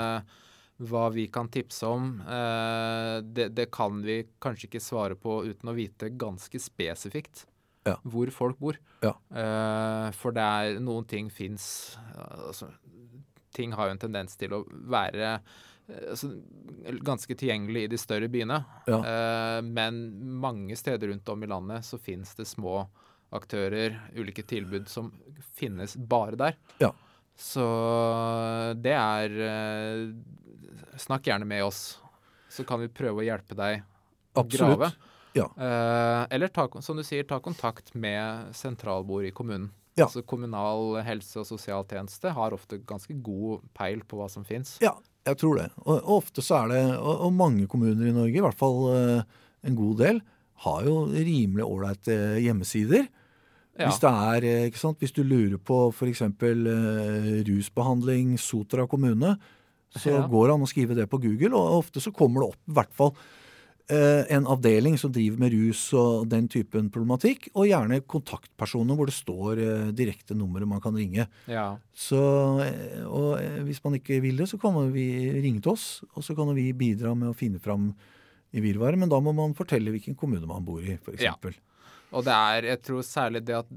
Speaker 2: Hva vi kan tipse om, eh, det, det kan vi kanskje ikke svare på uten å vite ganske spesifikt
Speaker 1: Ja.
Speaker 2: hvor folk bor.
Speaker 1: Ja.
Speaker 2: Eh, for det er noen ting fins altså, Ting har jo en tendens til å være eh, altså, ganske tilgjengelig i de større byene.
Speaker 1: Ja.
Speaker 2: Eh, men mange steder rundt om i landet så finnes det små aktører, ulike tilbud som finnes bare der.
Speaker 1: Ja.
Speaker 2: Så det er Snakk gjerne med oss, så kan vi prøve å hjelpe deg å grave.
Speaker 1: Ja.
Speaker 2: Eh, eller ta, som du sier, ta kontakt med sentralbord i kommunen.
Speaker 1: Ja.
Speaker 2: Altså Kommunal helse- og sosialtjeneste har ofte ganske god peil på hva som fins.
Speaker 1: Ja, jeg tror det. Og, og ofte så er det, og, og mange kommuner i Norge, i hvert fall eh, en god del, har jo rimelig ålreite hjemmesider.
Speaker 2: Ja.
Speaker 1: Hvis det er, eh, hvis du lurer på f.eks. Eh, rusbehandling, Sotra kommune, så
Speaker 2: Ja.
Speaker 1: går det an å skrive det på Google, og ofte så kommer det opp i hvert fall eh, en avdeling som driver med rus og den typen problematikk, og gjerne kontaktpersoner hvor det står eh, direkte nummeret man kan ringe.
Speaker 2: ja.
Speaker 1: Så, eh, og hvis man ikke vil det, så kan vi ringe til oss, og så kan vi bidra med å finne fram i virvaret, men da må man fortelle hvilken kommune man bor i, f.eks.
Speaker 2: Ja. Og det er, jeg tror særlig det at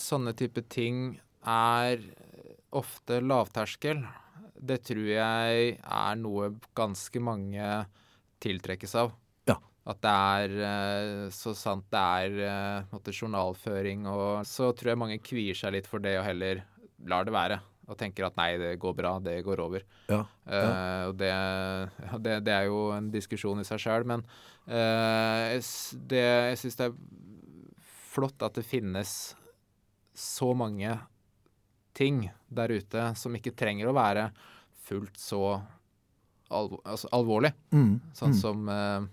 Speaker 2: sånne type ting er ofte lavterskel. Det tror jeg er noe ganske mange tiltrekkes av.
Speaker 1: Ja.
Speaker 2: At det er eh, så sant det er eh, måte journalføring, og så tror jeg mange kvier seg litt for det og heller lar det være. Og tenker at nei, det går bra, det går over.
Speaker 1: Ja,
Speaker 2: Eh, og det, ja, det, det er jo en diskusjon i seg sjøl, men uh, jeg, det, jeg syns det er flott at det finnes så mange ting der ute som ikke trenger å være fullt så alvor, altså alvorlig,
Speaker 1: Mm,
Speaker 2: sånn
Speaker 1: mm.
Speaker 2: som eh,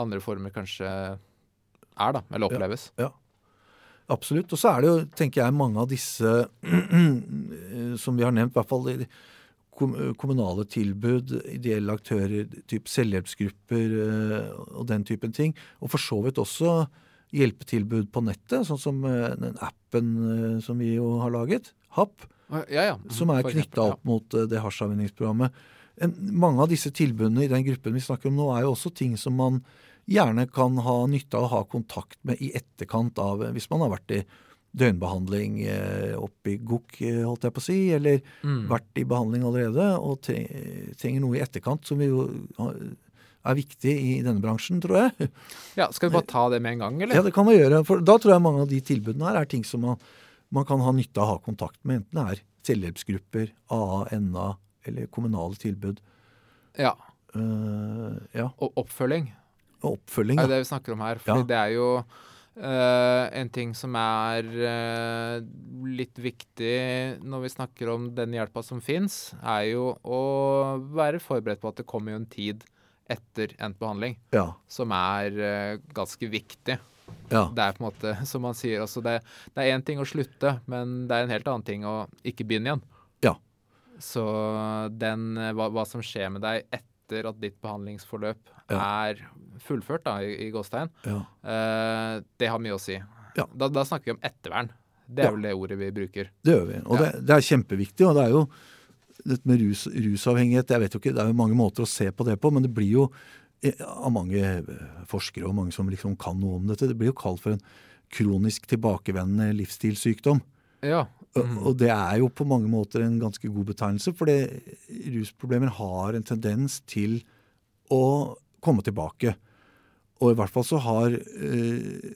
Speaker 2: andre former kanskje er, da, eller oppleves.
Speaker 1: Absolutt. Og så er det jo, tenker jeg, mange av disse som vi har nevnt, i hvert fall kommunale tilbud, ideelle aktører, typ selvhjelpsgrupper eh, og den typen ting. Og for så vidt også hjelpetilbud på nettet, sånn som eh, den appen eh, som vi jo har laget, HAP,
Speaker 2: Ja, ja.
Speaker 1: som er knytta opp mot eh, det hasjavvenningsprogrammet. Mange av disse tilbudene i den gruppen vi snakker om nå, er jo også ting som man gjerne kan ha nytte av å ha kontakt med i etterkant av Hvis man har vært i døgnbehandling eh, oppe i GOK, eh, holdt jeg på å si, eller
Speaker 2: Mm.
Speaker 1: vært i behandling allerede og trenger noe i etterkant, som vi jo er viktig i denne bransjen, tror jeg.
Speaker 2: Ja, Skal vi bare [laughs] ta det med en gang, eller?
Speaker 1: Ja, det kan vi gjøre. For da tror jeg mange av de tilbudene her er ting som man, man kan ha nytte av å ha kontakt med. Enten det er selvhjelpsgrupper, AA, NA eller kommunale tilbud.
Speaker 2: Ja.
Speaker 1: Uh, ja,
Speaker 2: Og oppfølging.
Speaker 1: og oppfølging. ja.
Speaker 2: Det er det vi snakker om her. For
Speaker 1: Ja.
Speaker 2: det er jo uh, en ting som er uh, litt viktig når vi snakker om den hjelpa som fins, er jo å være forberedt på at det kommer jo en tid etter endt behandling
Speaker 1: Ja,
Speaker 2: som er ganske viktig.
Speaker 1: Ja,
Speaker 2: Det er på en måte, [laughs] som man sier, altså det, det er én ting å slutte, men det er en helt annen ting å ikke begynne igjen.
Speaker 1: Ja.
Speaker 2: Så den, hva, hva som skjer med deg etter at ditt behandlingsforløp
Speaker 1: Ja.
Speaker 2: er fullført, da, i, i gåstegn,
Speaker 1: ja.
Speaker 2: eh, det har mye å si.
Speaker 1: Ja.
Speaker 2: Da, da snakker vi om ettervern. Det er vel det ordet vi bruker.
Speaker 1: Det gjør vi. Og det, det er kjempeviktig. Og det er jo dette med rus, rusavhengighet jeg vet jo ikke, Det er jo mange måter å se på det på, men det blir jo av mange eh, forskere og mange som liksom kan noe om dette, det blir jo kalt for en kronisk tilbakevendende livsstilssykdom.
Speaker 2: Ja. Mm.
Speaker 1: Og det er jo på mange måter en ganske god betegnelse, for det, rusproblemer har en tendens til å komme tilbake. Og i hvert fall så har eh,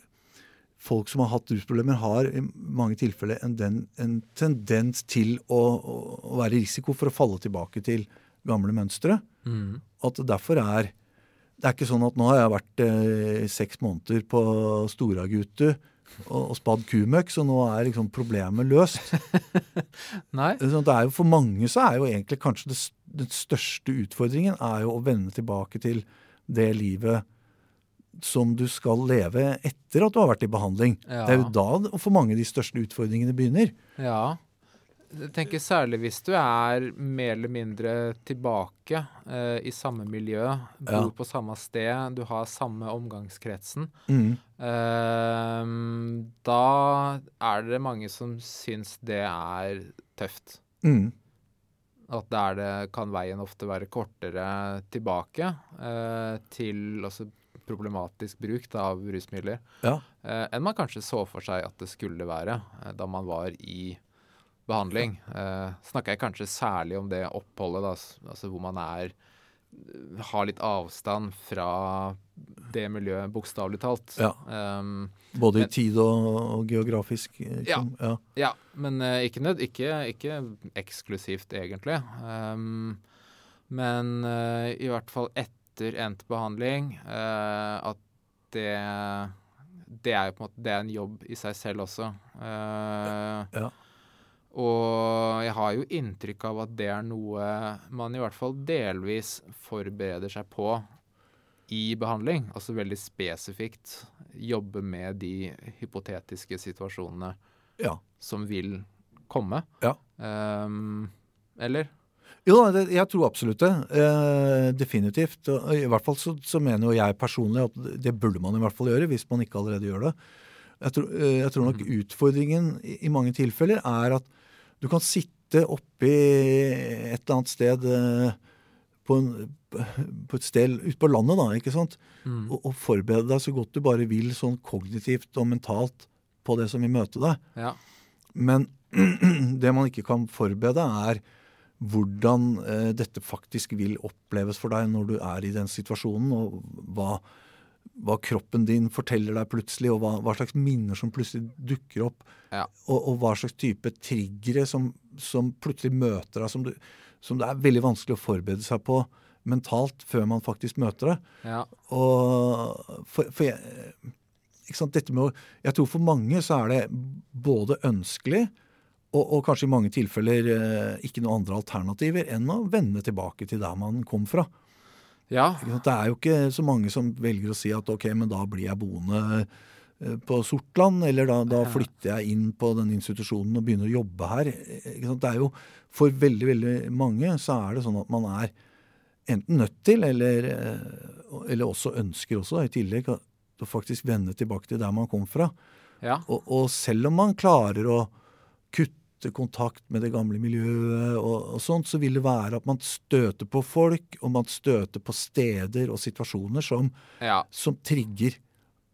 Speaker 1: folk som har hatt rusproblemer, har i mange tilfeller en, den, en tendens til å, å, å være i risiko for å falle tilbake til gamle mønstre.
Speaker 2: Mm.
Speaker 1: At det derfor er Det er ikke sånn at nå har jeg vært eh, seks måneder på Storagutu og, og spadd kumøkk, så nå er liksom problemet løst. [laughs]
Speaker 2: Nei?
Speaker 1: Sånn Det er jo For mange så er jo egentlig kanskje det, den største utfordringen er jo å vende tilbake til det livet som du skal leve etter at du har vært i behandling.
Speaker 2: Ja.
Speaker 1: Det er jo da for mange de største utfordringene begynner.
Speaker 2: Ja. Jeg tenker særlig hvis du er mer eller mindre tilbake eh, i samme miljø, bor
Speaker 1: Ja.
Speaker 2: på samme sted, du har samme omgangskretsen.
Speaker 1: Mm.
Speaker 2: Eh, da er det mange som syns det er tøft.
Speaker 1: Mm.
Speaker 2: At der det kan veien ofte være kortere tilbake eh, til altså, problematisk bruk da, av rusmidler
Speaker 1: Ja.
Speaker 2: eh, enn man kanskje så for seg at det skulle være eh, da man var i behandling. Eh, snakker jeg kanskje særlig om det oppholdet, da, altså hvor man er har litt avstand fra det miljøet, bokstavelig talt.
Speaker 1: Ja.
Speaker 2: Um,
Speaker 1: Både
Speaker 2: Men-
Speaker 1: i tid og, og geografisk. Liksom.
Speaker 2: Ja.
Speaker 1: ja.
Speaker 2: Ja, men uh, ikke, nød, ikke, ikke eksklusivt, egentlig. Um, men uh, i hvert fall etter endt behandling uh, at det det er jo på en måte det er en jobb i seg selv også. ja.
Speaker 1: Ja.
Speaker 2: Og jeg har jo inntrykk av at det er noe man i hvert fall delvis forbereder seg på i behandling. Altså veldig spesifikt jobbe med de hypotetiske situasjonene
Speaker 1: ja.
Speaker 2: som vil komme.
Speaker 1: Ja.
Speaker 2: Um, eller?
Speaker 1: Jo, jeg tror absolutt det. Uh, definitivt. I hvert fall så, så mener jo jeg personlig at det burde man i hvert fall gjøre, hvis man ikke allerede gjør det. Jeg tror, eh, jeg tror nok utfordringen i, i mange tilfeller er at du kan sitte oppi et eller annet sted eh, på, en, på et sted ute på landet, da, ikke sant?
Speaker 2: Mm.
Speaker 1: Og, og forberede deg så godt du bare vil, sånn kognitivt og mentalt, på det som vil møte deg.
Speaker 2: Ja.
Speaker 1: Men [clears throat] det man ikke kan forberede, er hvordan eh, dette faktisk vil oppleves for deg når du er i den situasjonen, og hva, hva kroppen din forteller deg plutselig, og hva, hva slags minner som plutselig dukker opp,
Speaker 2: Ja.
Speaker 1: og, og hva slags type triggere som, som plutselig møter deg, som, du, som det er veldig vanskelig å forberede seg på mentalt før man faktisk møter det.
Speaker 2: ja.
Speaker 1: Og for, for jeg, å, jeg tror for mange så er det både ønskelig Og, og kanskje i mange tilfeller eh, ikke noen andre alternativer enn å vende tilbake til der man kom fra.
Speaker 2: Ja.
Speaker 1: Det er jo ikke så mange som velger å si at ok, men da blir jeg boende eh, på Sortland, eller da, da flytter jeg inn på den institusjonen og begynner å jobbe her. Det er jo For veldig, veldig mange så er det sånn at man er enten nødt til, eller, eh, eller også ønsker også, i tillegg, å faktisk vende tilbake til der man kom fra.
Speaker 2: ja.
Speaker 1: Og, og selv om man klarer å kutte kontakt med det gamle miljøet, og, og sånt, så vil det være at man støter på folk, og man støter på steder og situasjoner som,
Speaker 2: ja.
Speaker 1: som trigger.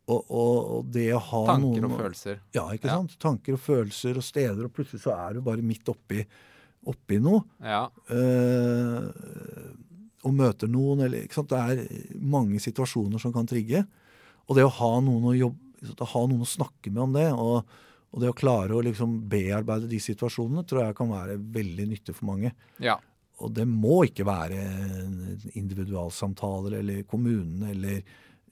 Speaker 1: Og, og, og det å ha
Speaker 2: Tanker
Speaker 1: noen
Speaker 2: og følelser.
Speaker 1: Ja, ikke
Speaker 2: Ja.
Speaker 1: sant? Tanker og følelser og steder, og plutselig så er du bare midt oppi, oppi noe.
Speaker 2: Ja.
Speaker 1: eh, og møter noen, eller ikke sant? Det er mange situasjoner som kan trigge. Og det å ha noen å, jobbe, å, ha noen å snakke med om det, og, og det å klare å liksom bearbeide de situasjonene, tror jeg kan være veldig nyttig for mange.
Speaker 2: ja.
Speaker 1: Og det må ikke være individualsamtaler eller kommunene eller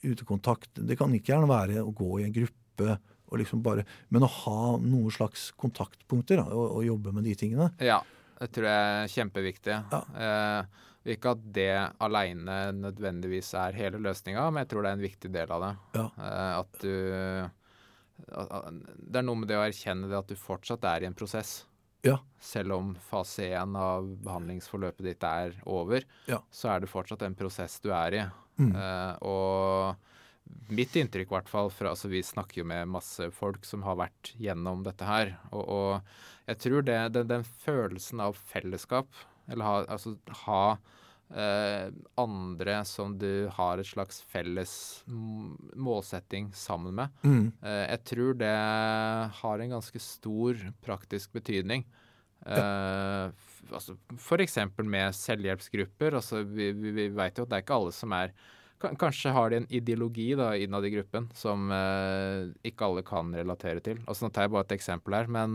Speaker 1: utekontakt. Det kan ikke gjerne være å gå i en gruppe og liksom bare Men å ha noen slags kontaktpunkter da, og, og jobbe med de tingene.
Speaker 2: Ja, det tror jeg er kjempeviktig.
Speaker 1: Ja.
Speaker 2: Eh, ikke at det aleine nødvendigvis er hele løsninga, men jeg tror det er en viktig del av det.
Speaker 1: Ja.
Speaker 2: Eh, at du Det er noe med det å erkjenne det at du fortsatt er i en prosess.
Speaker 1: Ja.
Speaker 2: Selv om fase én av behandlingsforløpet ditt er over,
Speaker 1: Ja.
Speaker 2: så er det fortsatt en prosess du er i.
Speaker 1: Mm.
Speaker 2: Uh, og mitt inntrykk, i hvert fall fra altså Vi snakker jo med masse folk som har vært gjennom dette her. Og, og jeg tror det, den, den følelsen av fellesskap, eller ha, altså ha eh, andre som du har et slags felles målsetting sammen med,
Speaker 1: Mm.
Speaker 2: eh, jeg tror det har en ganske stor praktisk betydning. Eh, f- altså, F.eks. med selvhjelpsgrupper. Altså, vi vi, vi veit jo at det er ikke alle som er Kanskje har de en ideologi da, innad i gruppen som ikke alle kan relatere til. Altså, nå tar jeg bare et eksempel her, men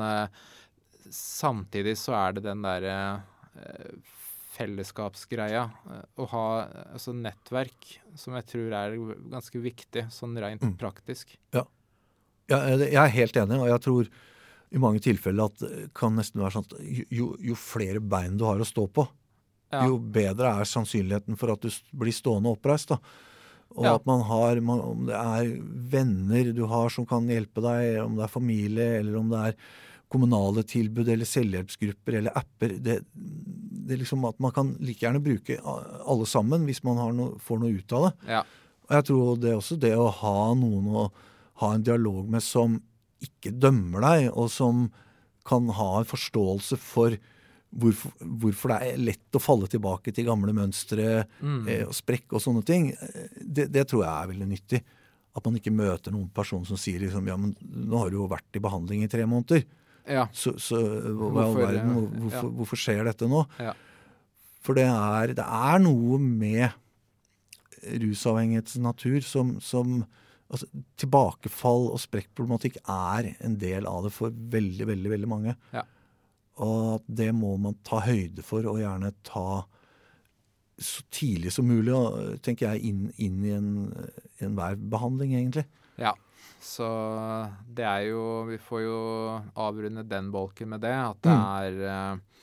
Speaker 2: samtidig så er det den derre eh, fellesskapsgreia. eh, å ha altså, nettverk, som jeg tror er ganske viktig, sånn rent
Speaker 1: Mm.
Speaker 2: praktisk.
Speaker 1: Ja, jeg jeg er helt enig, og jeg tror i mange tilfeller at det kan nesten være sånn at jo, jo flere bein du har å stå på,
Speaker 2: Ja.
Speaker 1: jo bedre er sannsynligheten for at du blir stående oppreist. da. Og
Speaker 2: Ja.
Speaker 1: at man har, man, om det er venner du har som kan hjelpe deg, om det er familie, eller om det er kommunale tilbud eller selvhjelpsgrupper eller apper. Det, det er liksom at man kan like gjerne bruke alle sammen hvis man har noe, får noe ut av det.
Speaker 2: Ja.
Speaker 1: Og jeg tror det er også det å ha noen å ha en dialog med som ikke dømmer deg, og som kan ha en forståelse for hvorfor, hvorfor det er lett å falle tilbake til gamle mønstre
Speaker 2: Mm.
Speaker 1: eh, og sprekk og sånne ting. Det, det tror jeg er veldig nyttig. At man ikke møter noen person som sier liksom ja, men nå har du jo vært i behandling i tre måneder.
Speaker 2: Ja.
Speaker 1: Så, så hva i all
Speaker 2: Hvorfor,
Speaker 1: verden, hvor-
Speaker 2: ja.
Speaker 1: hvorfor, hvorfor skjer dette nå?
Speaker 2: Ja.
Speaker 1: For det er, det er noe med rusavhengighetens natur som, som altså, Tilbakefall og sprekkproblematikk er en del av det for veldig, veldig, veldig mange.
Speaker 2: Ja.
Speaker 1: Og det må man ta høyde for, og gjerne ta så tidlig som mulig, tenker jeg, inn, inn i en- enhver behandling, egentlig.
Speaker 2: Ja, så det er jo Vi får jo avrunde den bolken med det. At det er eh,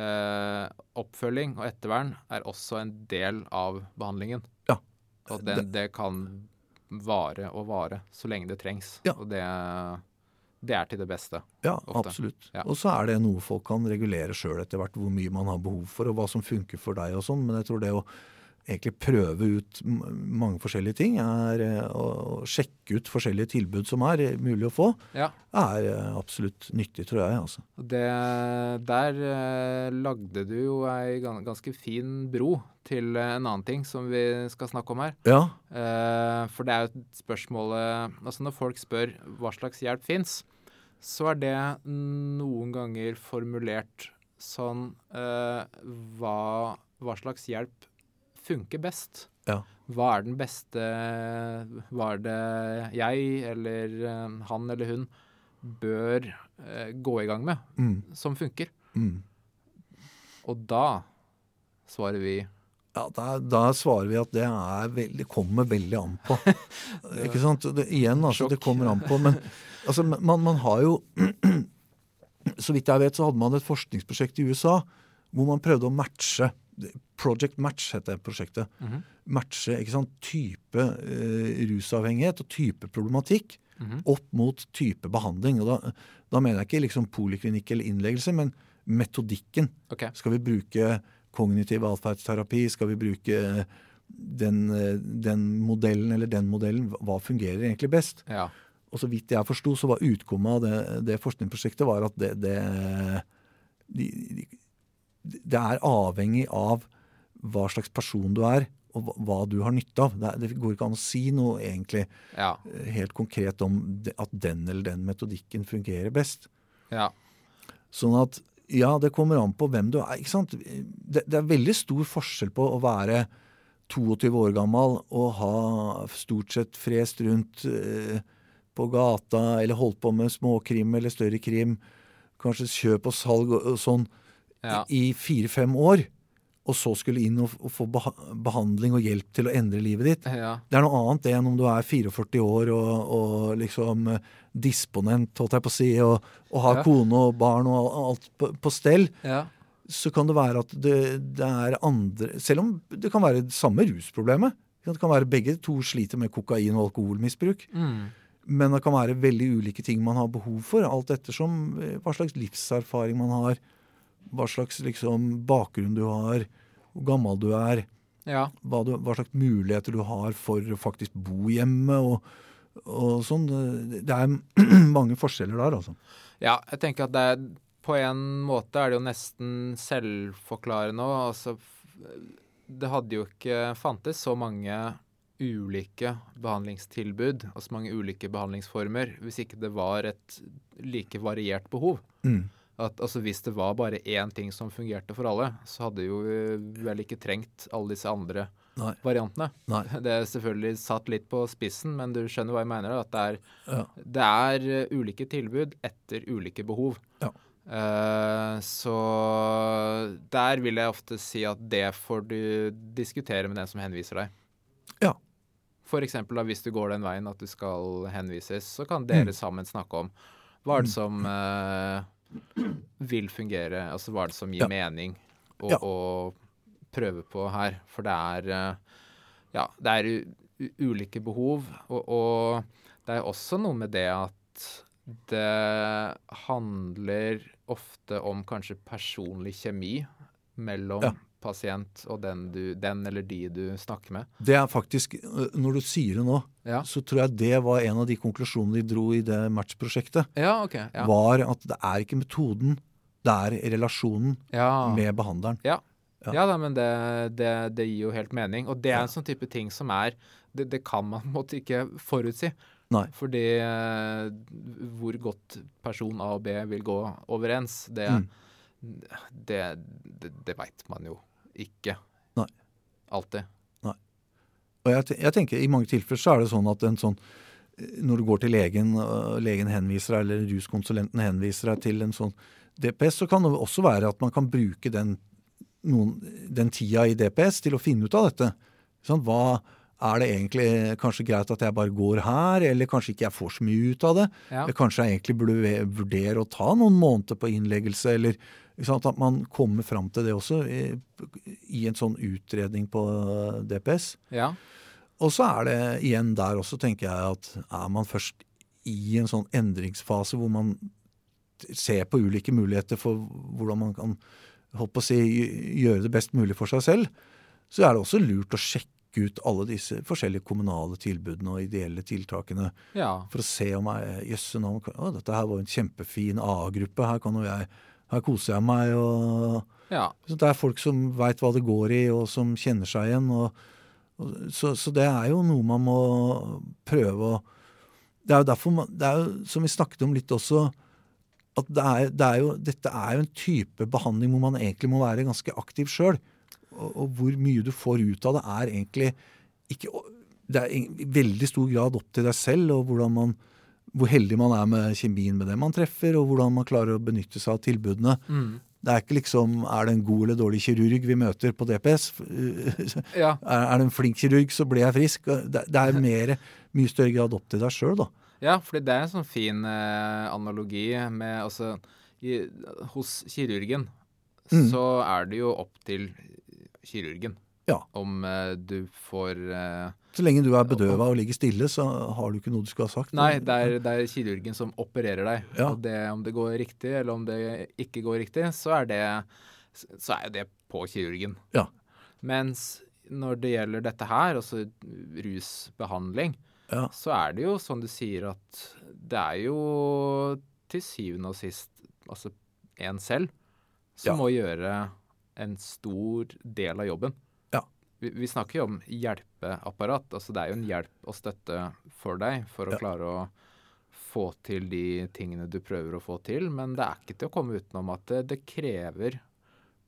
Speaker 2: eh, Oppfølging og ettervern er også en del av behandlingen.
Speaker 1: Ja.
Speaker 2: Og den, det kan vare og vare så lenge det trengs.
Speaker 1: Ja.
Speaker 2: Og det, det er til det beste.
Speaker 1: Ja,
Speaker 2: Ofte.
Speaker 1: absolutt.
Speaker 2: Ja.
Speaker 1: Og så er det noe folk kan regulere sjøl etter hvert, hvor mye man har behov for, og hva som funker for deg og sånn. Men jeg tror det å egentlig prøve ut mange forskjellige ting, er eh, å sjekke ut forskjellige tilbud som er mulig å få,
Speaker 2: Ja.
Speaker 1: er eh, absolutt nyttig, tror jeg. altså.
Speaker 2: Det, der eh, lagde du jo ei ganske fin bro til en annen ting som vi skal snakke om her.
Speaker 1: Ja,
Speaker 2: for det er jo et spørsmålet Altså når folk spør hva slags hjelp fins, så er det noen ganger formulert sånn hva, hva slags hjelp funker best?
Speaker 1: Ja.
Speaker 2: Hva er den beste Hva er det jeg eller eh, han eller hun bør eh, gå i gang med,
Speaker 1: mm,
Speaker 2: som funker?
Speaker 1: mm.
Speaker 2: Og da svarer vi
Speaker 1: Ja, da, da svarer vi at det veldig, kommer veldig an på. [laughs] Ikke sant? Det, igjen, altså, det kommer an på. Men altså, man, man har jo [clears throat] Så vidt jeg vet, så hadde man et forskningsprosjekt i USA hvor man prøvde å matche Project Match heter prosjektet.
Speaker 2: -hmm.
Speaker 1: Matche ikke sant, type eh, rusavhengighet og type problematikk
Speaker 2: Mhm.
Speaker 1: opp mot type behandling. Og da, da mener jeg ikke liksom poliklinikk eller innleggelse, men metodikken.
Speaker 2: Okay.
Speaker 1: Skal vi bruke kognitiv atferdsterapi? Skal vi bruke den, eh, den modellen eller den modellen? Hva fungerer egentlig best?
Speaker 2: Ja.
Speaker 1: Og så vidt jeg forsto, så var utkommet av det, det forskningsprosjektet var at det, det, de, de, det er avhengig av hva slags person du er, og hva, du har nytte av. Det, går ikke an å si noe egentlig
Speaker 2: Ja.
Speaker 1: eh, helt konkret om at den eller den metodikken fungerer best.
Speaker 2: Ja.
Speaker 1: Sånn at ja, det kommer an på hvem du er. ikke sant? Det, det er veldig stor forskjell på å være 22 år gammel og ha stort sett frest rundt eh, på gata eller holdt på med småkrim eller større krim, kanskje kjøp og salg og, og sånn,
Speaker 2: Ja.
Speaker 1: i fire-fem år, og så skulle inn og, og få beha behandling og hjelp til å endre livet ditt.
Speaker 2: ja.
Speaker 1: Det er noe annet det enn om du er 44 år og, og liksom eh, disponent, holdt jeg på å si, og, og har
Speaker 2: Ja.
Speaker 1: kone og barn og alt på, på stell.
Speaker 2: ja.
Speaker 1: Så kan det være at det, det er andre Selv om det kan være det samme rusproblemet. Det kan være begge to sliter med kokain- og alkoholmisbruk.
Speaker 2: Mm.
Speaker 1: Men det kan være veldig ulike ting man har behov for, alt ettersom eh, hva slags livserfaring man har. Hva slags liksom, bakgrunn du har, hvor gammel du er
Speaker 2: ja.
Speaker 1: hva, du, hva slags muligheter du har for å faktisk bo hjemme og, og sånn. Det er [clears throat] mange forskjeller der, altså.
Speaker 2: Ja, jeg tenker at det er På en måte er det jo nesten selvforklarende òg. Altså, det hadde jo ikke fantes så mange ulike behandlingstilbud og så mange ulike behandlingsformer hvis ikke det var et like variert behov.
Speaker 1: Mm.
Speaker 2: At, altså Hvis det var bare én ting som fungerte for alle, så hadde jo eh, vel ikke trengt alle disse andre
Speaker 1: Nei.
Speaker 2: variantene.
Speaker 1: Nei. [laughs]
Speaker 2: Det er selvfølgelig satt litt på spissen, men du skjønner hva jeg mener? At det er,
Speaker 1: Ja.
Speaker 2: det er eh, ulike tilbud etter ulike behov.
Speaker 1: Ja.
Speaker 2: Uh, så der vil jeg ofte si at det får du diskutere med den som henviser deg.
Speaker 1: Ja.
Speaker 2: For eksempel da, hvis du går den veien at du skal henvises, så kan dere
Speaker 1: Mm.
Speaker 2: sammen snakke om hva er det som eh, vil fungere, altså hva er det som gir
Speaker 1: Ja.
Speaker 2: mening å,
Speaker 1: Ja.
Speaker 2: å prøve på her. For det er eh, ja, det er ulike behov, og, og det er også noe med det at det handler ofte om kanskje personlig kjemi mellom
Speaker 1: Ja.
Speaker 2: Pasient og den, du, den eller de du snakker med.
Speaker 1: Det er faktisk, Når du sier det nå,
Speaker 2: Ja,
Speaker 1: så tror jeg det var en av de konklusjonene de dro i det matchprosjektet.
Speaker 2: ja okay, Ja,
Speaker 1: Var at det er ikke metoden, det er relasjonen med behandleren.
Speaker 2: Ja,
Speaker 1: Ja.
Speaker 2: ja da, men det, det, det gir jo helt mening. Og det er en sånn type ting som er Det, det kan man på en måte ikke forutsi.
Speaker 1: Nei.
Speaker 2: Fordi hvor godt person A og B vil gå overens, det,
Speaker 1: Mm.
Speaker 2: det, det, det veit man jo ikke.
Speaker 1: Nei.
Speaker 2: Alltid.
Speaker 1: Og jeg, jeg tenker I mange tilfeller så er det sånn at en sånn når du går til legen, og legen henviser deg, eller ruskonsulenten henviser deg til en sånn DPS, så kan det også være at man kan bruke den, noen, den tida i DPS til å finne ut av dette. Sånn, hva er det egentlig kanskje greit at jeg bare går her, eller kanskje ikke jeg får så mye ut av det?
Speaker 2: Ja.
Speaker 1: Kanskje jeg egentlig burde vurdere å ta noen måneder på innleggelse, eller at man kommer fram til det også i, i en sånn utredning på eh, DPS.
Speaker 2: ja.
Speaker 1: Og så er det igjen der også, tenker jeg, at er man først i en sånn endringsfase hvor man ser på ulike muligheter for hvordan man kan på å si, gjøre det best mulig for seg selv, så er det også lurt å sjekke ut alle disse forskjellige kommunale tilbudene og ideelle tiltakene
Speaker 2: ja.
Speaker 1: for å se om jeg jøsse navn Dette her var en kjempefin A-gruppe. Her kan jo jeg her koser jeg meg. og
Speaker 2: ja.
Speaker 1: Det er folk som veit hva det går i, og som kjenner seg igjen. og og så, så det er jo noe man må prøve å Det er jo derfor man, det er jo, Som vi snakket om litt også, at det er, det er jo, dette er jo en type behandling hvor man egentlig må være ganske aktiv sjøl. Og, og hvor mye du får ut av det, er egentlig ikke Det er i veldig stor grad opp til deg selv, og hvordan man, hvor heldig man er med kjemien med det man treffer, og hvordan man klarer å benytte seg av tilbudene.
Speaker 2: Mm.
Speaker 1: Det er ikke liksom er det en god eller dårlig kirurg vi møter på DPS. [laughs]
Speaker 2: ja.
Speaker 1: Er er det en flink kirurg, så blir jeg frisk. Det, det er mer, mye større grad opp til deg sjøl, da.
Speaker 2: Ja, fordi det er en sånn fin eh, analogi med altså i, hos kirurgen
Speaker 1: Mm.
Speaker 2: så er det jo opp til kirurgen
Speaker 1: Ja.
Speaker 2: om uh, du får uh,
Speaker 1: Så lenge du er bedøva og ligger stille, så har du ikke noe du skulle ha sagt.
Speaker 2: Nei, det er, det er kirurgen som opererer deg.
Speaker 1: Ja.
Speaker 2: Og det, om det går riktig, eller om det ikke går riktig, så er det, så er det på kirurgen.
Speaker 1: Ja.
Speaker 2: Mens når det gjelder dette her, altså rusbehandling,
Speaker 1: Ja.
Speaker 2: så er det jo sånn du sier at det er jo til syvende og sist altså en selv som
Speaker 1: Ja.
Speaker 2: må gjøre en stor del av jobben.
Speaker 1: Ja.
Speaker 2: Vi, vi snakker jo om hjelpeapparat. altså Det er jo en hjelp og støtte for deg for å
Speaker 1: Ja.
Speaker 2: klare å få til de tingene du prøver å få til, men det er ikke til å komme utenom at det, det krever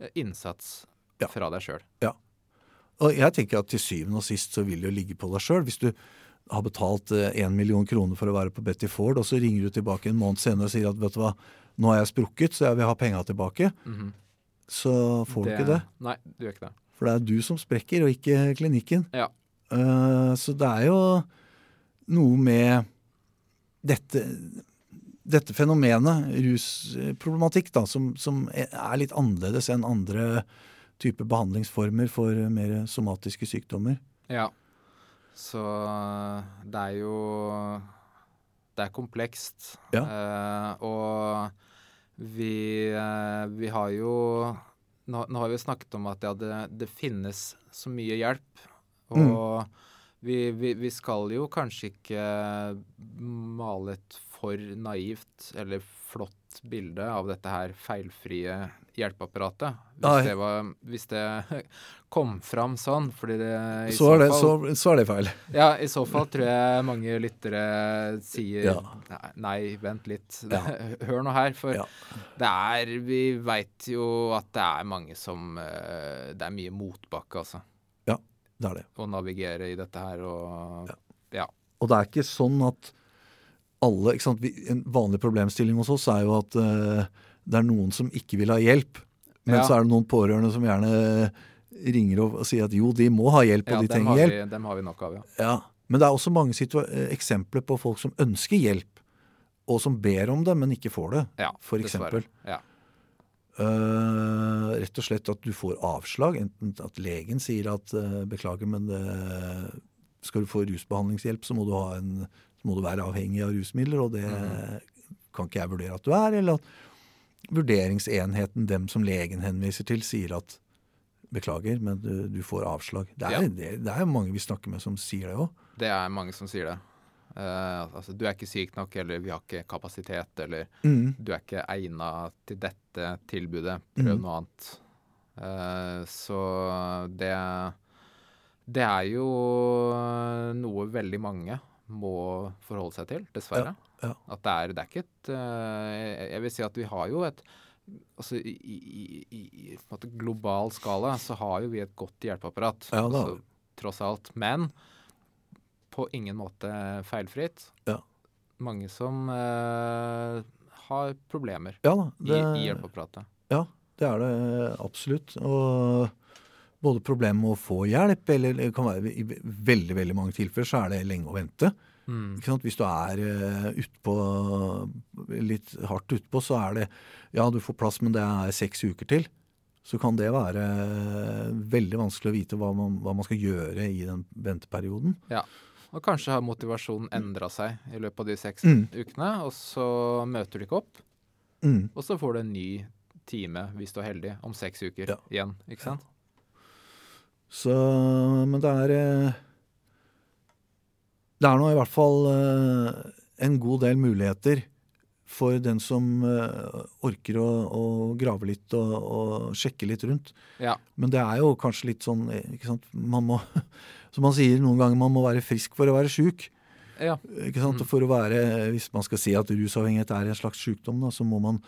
Speaker 2: eh, innsats
Speaker 1: Ja.
Speaker 2: fra deg sjøl.
Speaker 1: Og jeg tenker at til syvende og sist så vil det jo ligge på deg sjøl. Hvis du har betalt én million kroner for å være på Betty Ford, og så ringer du tilbake en måned senere og sier at vet du hva, nå har jeg sprukket, så jeg vil ha penga tilbake, så får du ikke det.
Speaker 2: Nei, du gjør ikke det.
Speaker 1: For det er du som sprekker, og ikke klinikken.
Speaker 2: Ja.
Speaker 1: Uh, så det er jo noe med dette, dette fenomenet, rusproblematikk, da, som, som er litt annerledes enn andre typer behandlingsformer for mer somatiske sykdommer.
Speaker 2: Ja. Så det er jo Det er komplekst.
Speaker 1: Ja.
Speaker 2: Uh, og vi, uh, vi har jo nå, nå har vi snakket om at ja, det, det finnes så mye hjelp. Og vi, vi, vi skal jo kanskje ikke male et for naivt eller flott bilde av dette her feilfrie hjelpeapparatet. Hvis det, var, hvis det [laughs] kom fram sånn. Fordi det i
Speaker 1: Så er, det,
Speaker 2: fall,
Speaker 1: så, så er det feil.
Speaker 2: Ja, i så fall tror jeg mange lyttere sier
Speaker 1: Ja.
Speaker 2: nei, nei, vent litt.
Speaker 1: Ja. [laughs]
Speaker 2: Hør nå her. For
Speaker 1: Ja.
Speaker 2: det er Vi veit jo at det er mange som eh, Det er mye motbakke, altså.
Speaker 1: Ja, Det er det.
Speaker 2: Å navigere i dette her og Ja.
Speaker 1: Og det er ikke sånn at alle ikke sant? En vanlig problemstilling hos oss er jo at eh, det er noen som ikke vil ha hjelp. Men
Speaker 2: Ja.
Speaker 1: så er det noen pårørende som gjerne ringer og, sier at jo, de må ha hjelp, og
Speaker 2: ja
Speaker 1: de trenger hjelp.
Speaker 2: vi, dem har vi nok av, ja.
Speaker 1: Ja. Men det er også mange eh, eksempler på folk som ønsker hjelp, og som ber om det, men ikke får det.
Speaker 2: ja
Speaker 1: For eksempel.
Speaker 2: Ja.
Speaker 1: Uh, rett og slett at du får avslag. Enten at legen sier at uh, beklager, men det, skal du få rusbehandlingshjelp, så må du, ha en, så må du være avhengig av rusmidler, og det kan ikke jeg vurdere at du er. Eller at vurderingsenheten, dem som legen henviser til, sier at beklager, men du, du får avslag. Det er,
Speaker 2: Ja.
Speaker 1: det, det er mange vi snakker med som sier det òg.
Speaker 2: Det er mange som sier det. Uh, altså, du er ikke syk nok, eller vi har ikke kapasitet, eller
Speaker 1: Mm.
Speaker 2: du er ikke egna til dette tilbudet. Prøv
Speaker 1: mm.
Speaker 2: noe annet. Uh, så det Det er jo noe veldig mange må forholde seg til, dessverre.
Speaker 1: ja.
Speaker 2: At det er, det er ikke et eh, jeg- vil si at vi har jo et Altså i, i, i, i på en global skala så har jo vi et godt hjelpeapparat.
Speaker 1: Ja,
Speaker 2: altså, tross alt. Men på ingen måte feilfritt.
Speaker 1: Ja.
Speaker 2: Mange som eh, har problemer
Speaker 1: Ja da.
Speaker 2: i, i hjelpeapparatet.
Speaker 1: Ja, det er det absolutt. Og både problemet med å få hjelp, eller det kan være i veldig veldig mange tilfeller så er det lenge å vente.
Speaker 2: Mm.
Speaker 1: Hvis du er uh, utpå, litt hardt utpå, så er det Ja, du får plass, men det er seks uker til. Så kan det være veldig vanskelig å vite hva man, hva man skal gjøre i den venteperioden. Ja.
Speaker 2: Og kanskje har motivasjonen endra seg i løpet av de seks
Speaker 1: Mm.
Speaker 2: ukene, og så møter du ikke opp.
Speaker 1: Mm.
Speaker 2: Og så får du en ny time, hvis du er heldig, om seks uker
Speaker 1: Ja.
Speaker 2: igjen. Ikke sant?
Speaker 1: Så Men det er eh, Det er nå i hvert fall eh, en god del muligheter for den som eh, orker å, å grave litt og, og sjekke litt rundt.
Speaker 2: Ja.
Speaker 1: Men det er jo kanskje litt sånn ikke sant? Man må, [laughs] Som man sier noen ganger, man må være frisk for å være sjuk.
Speaker 2: ja.
Speaker 1: Ikke sant? Mm. For å være, Hvis man skal si at rusavhengighet er en slags sykdom, da, så må man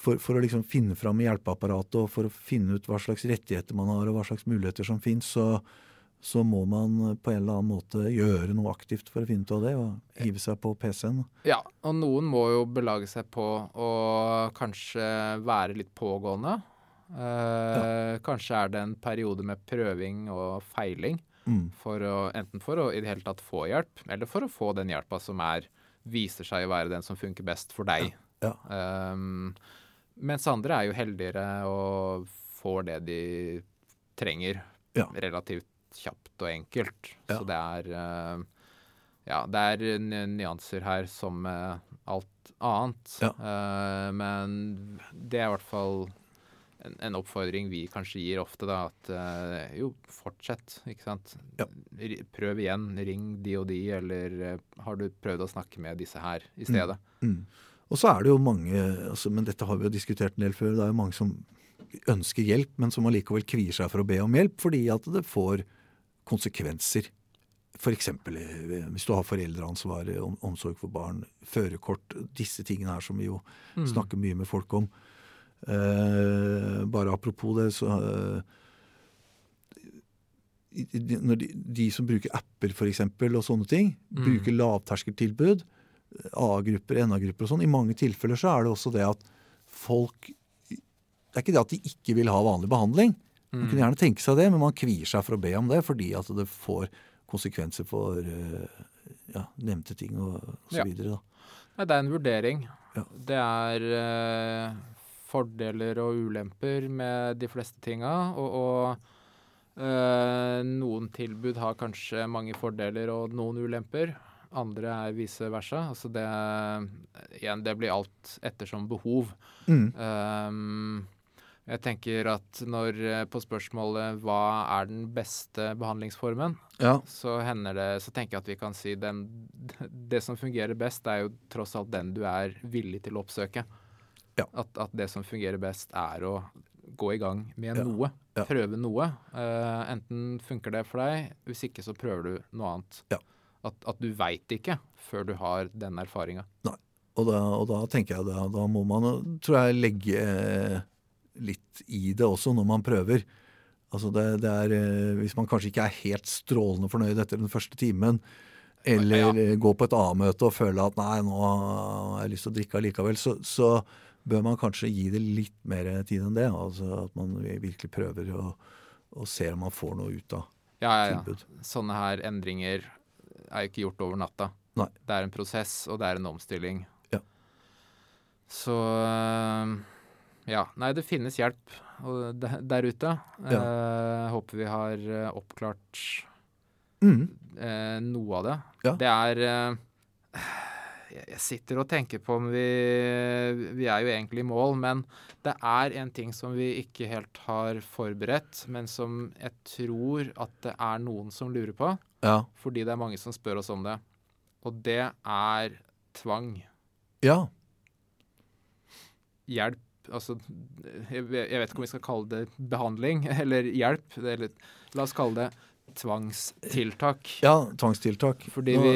Speaker 1: for, for å liksom finne fram i hjelpeapparatet og for å finne ut hva slags rettigheter man har og hva slags muligheter som finnes, så, så må man på en eller annen måte gjøre noe aktivt for å finne ut av det og hive seg på PC-en.
Speaker 2: Ja, og noen må jo belage seg på å kanskje være litt pågående. Eh, Kanskje er det en periode med prøving og feiling,
Speaker 1: Mm.
Speaker 2: for å, enten for å i det hele tatt få hjelp, eller for å få den hjelpa som er, viser seg å være den som funker best for deg.
Speaker 1: Ja.
Speaker 2: Ehm, Mens andre er jo heldigere og får det de trenger
Speaker 1: Ja.
Speaker 2: relativt kjapt og enkelt.
Speaker 1: Ja.
Speaker 2: Så det er eh, Ja, det er nyanser her som med alt annet.
Speaker 1: Ja.
Speaker 2: Eh, men det er i hvert fall en, en oppfordring vi kanskje gir ofte, da. At eh, jo, fortsett, ikke sant.
Speaker 1: Ja.
Speaker 2: Prøv igjen. Ring de og de, eller eh, har du prøvd å snakke med disse her i stedet?
Speaker 1: Mm. Og så er det jo mange, altså, men dette har vi jo diskutert en del før, det er jo mange som ønsker hjelp, men som allikevel kvier seg for å be om hjelp, fordi at det får konsekvenser. F.eks. hvis du har foreldreansvar, omsorg for barn, førerkort, disse tingene her som vi jo
Speaker 2: Mm.
Speaker 1: snakker mye med folk om. Eh, bare apropos det, så eh, de, de som bruker apper f.eks. og sånne ting,
Speaker 2: Mm.
Speaker 1: bruker lavterskeltilbud, A-grupper, NA-grupper og sånn, i mange tilfeller så er det også det at folk Det er ikke det at de ikke vil ha vanlig behandling. Man
Speaker 2: Mm.
Speaker 1: kunne gjerne tenke seg det, men man kvier seg for å be om det fordi at det får konsekvenser for eh, ja, nevnte ting og, og så
Speaker 2: Ja.
Speaker 1: videre. Da.
Speaker 2: Nei, det er en vurdering.
Speaker 1: Ja.
Speaker 2: Det er eh, fordeler og ulemper med de fleste tinga. Og, og eh, noen tilbud har kanskje mange fordeler og noen ulemper. Andre er vice versa. Altså det Igjen, det blir alt ettersom behov.
Speaker 1: Mm.
Speaker 2: Um, jeg tenker at når eh, på spørsmålet hva er den beste behandlingsformen,
Speaker 1: Ja.
Speaker 2: så det Så tenker jeg at vi kan si den Det som fungerer best, er jo tross alt den du er villig til å oppsøke.
Speaker 1: Ja.
Speaker 2: At, at det som fungerer best, er å gå i gang med
Speaker 1: Ja.
Speaker 2: noe. Prøve noe. Uh, enten funker det for deg, hvis ikke så prøver du noe annet.
Speaker 1: Ja.
Speaker 2: At, at du veit ikke før du har den erfaringa.
Speaker 1: Og da, og da tenker jeg da, da må man, tror jeg, legge eh, litt i det også når man prøver. Altså det, det er, eh, Hvis man kanskje ikke er helt strålende fornøyd etter den første timen, eller
Speaker 2: Ja.
Speaker 1: eh, går på et A-møte og føler at nei, nå har jeg lyst til å drikke allikevel, så, så bør man kanskje gi det litt mer tid enn det. Altså At man virkelig prøver å, og ser om man får noe ut av
Speaker 2: Ja, ja, ja.
Speaker 1: tilbud.
Speaker 2: Sånne her endringer er jo ikke gjort over natta.
Speaker 1: Nei.
Speaker 2: Det er en prosess, og det er en omstilling.
Speaker 1: Ja.
Speaker 2: Så øh, ja. Nei, det finnes hjelp der ute. Eh, håper vi har eh, oppklart
Speaker 1: Mm.
Speaker 2: eh, noe av det.
Speaker 1: Ja.
Speaker 2: Det er eh, jeg sitter og tenker på om vi Vi er jo egentlig i mål, men det er en ting som vi ikke helt har forberedt, men som jeg tror at det er noen som lurer på,
Speaker 1: Ja.
Speaker 2: fordi det er mange som spør oss om det. Og det er tvang.
Speaker 1: ja.
Speaker 2: Hjelp. Altså, jeg, vet ikke om vi skal kalle det behandling [laughs] eller hjelp. Eller, la oss kalle det tvangstiltak.
Speaker 1: Ja, tvangstiltak.
Speaker 2: Fordi vi,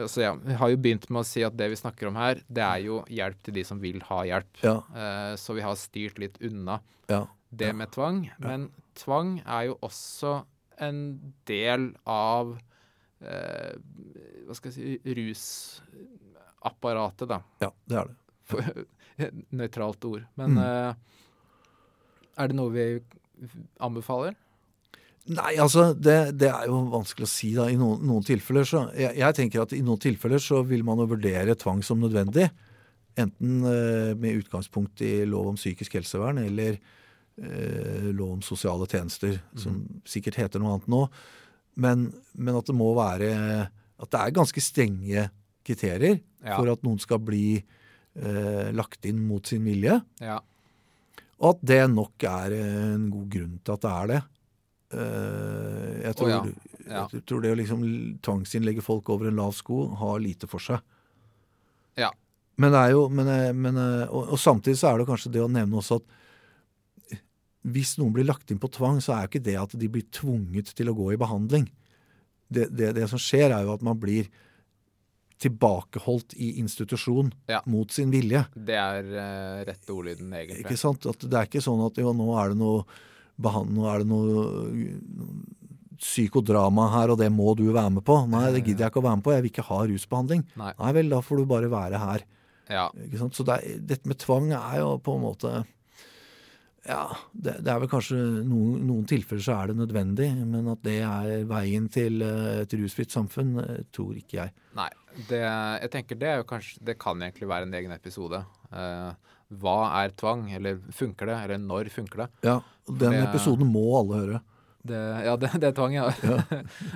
Speaker 2: altså ja, vi har jo begynt med å si at det vi snakker om her, det er jo hjelp til de som vil ha hjelp.
Speaker 1: Ja,
Speaker 2: Eh, så vi har styrt litt unna
Speaker 1: ja.
Speaker 2: det med tvang. Men tvang er jo også en del av eh, Hva skal jeg si rusapparatet, da.
Speaker 1: ja, det er det. [laughs]
Speaker 2: Nøytralt ord. Men
Speaker 1: Mm.
Speaker 2: eh, er det noe vi anbefaler?
Speaker 1: Nei, altså, det, det er jo vanskelig å si da. I noen, noen tilfeller så jeg, jeg tenker at i noen tilfeller så vil man jo vurdere tvang som nødvendig. Enten eh, med utgangspunkt i lov om psykisk helsevern eller lov om sosiale tjenester, som sikkert heter noe annet nå. Men, men at det må være At det er ganske strenge kriterier
Speaker 2: Ja.
Speaker 1: for at noen skal bli eh, lagt inn mot sin vilje.
Speaker 2: Ja.
Speaker 1: Og at det nok er en god grunn til at det er det. Eh, jeg, tror,
Speaker 2: ja. Ja.
Speaker 1: jeg tror det å liksom tvangsinnlegge folk over en lav sko har lite for seg.
Speaker 2: Ja.
Speaker 1: Men det er jo, men, eh, men, eh, og, og samtidig så er det kanskje det å nevne også at hvis noen blir lagt inn på tvang, så er jo ikke det at de blir tvunget til å gå i behandling. Det, det, det som skjer, er jo at man blir tilbakeholdt i institusjon
Speaker 2: Ja.
Speaker 1: mot sin vilje.
Speaker 2: Det er uh, rette ordlyden, egentlig.
Speaker 1: Ikke sant? At det er ikke sånn at jo, nå er det noe nå er det noe psykodrama her, og det må du være med på. Nei, det gidder jeg ikke å være med på. Jeg vil ikke ha rusbehandling.
Speaker 2: Nei.
Speaker 1: Nei vel, da får du bare være her.
Speaker 2: Ja.
Speaker 1: Ikke sant? Så det dette med tvang er jo på en måte Ja, det, det er vel kanskje noen, noen tilfeller så er det nødvendig, men at det er veien til eh, et rusfritt samfunn, eh, tror ikke jeg.
Speaker 2: Nei. Det, jeg tenker det kanskje Det kan egentlig være en egen episode. Eh, hva er tvang, eller funker det, eller når funker det?
Speaker 1: Ja, Den
Speaker 2: Det-
Speaker 1: episoden må alle høre.
Speaker 2: Det, ja, det, er tvang, ja.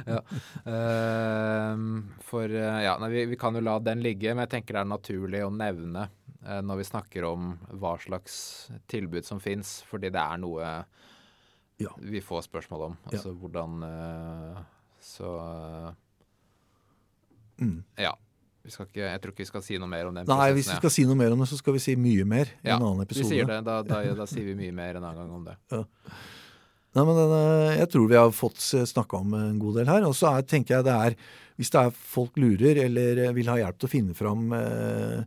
Speaker 2: ja. [laughs] Ehm, for eh, ja, nei, vi, vi kan jo la den ligge, men jeg tenker det er naturlig å nevne eh, når vi snakker om hva slags tilbud som fins, fordi det er noe
Speaker 1: Ja.
Speaker 2: vi får spørsmål om.
Speaker 1: Ja.
Speaker 2: Altså hvordan eh, Så eh,
Speaker 1: Mm.
Speaker 2: ja. Vi skal ikke, jeg tror ikke vi skal si noe mer om den
Speaker 1: Nei, hvis vi skal si noe mer om det, så skal vi si mye mer i
Speaker 2: ja.
Speaker 1: en annen episode.
Speaker 2: Vi
Speaker 1: episode.
Speaker 2: sier det. Da, da, da sier vi [laughs] mye mer en annen gang om det.
Speaker 1: Nei, men den, eh, Jeg tror vi har fått snakka om en god del her. Og så er- tenker jeg det er Hvis det er folk lurer eller eh, vil ha hjelp til å finne fram eh,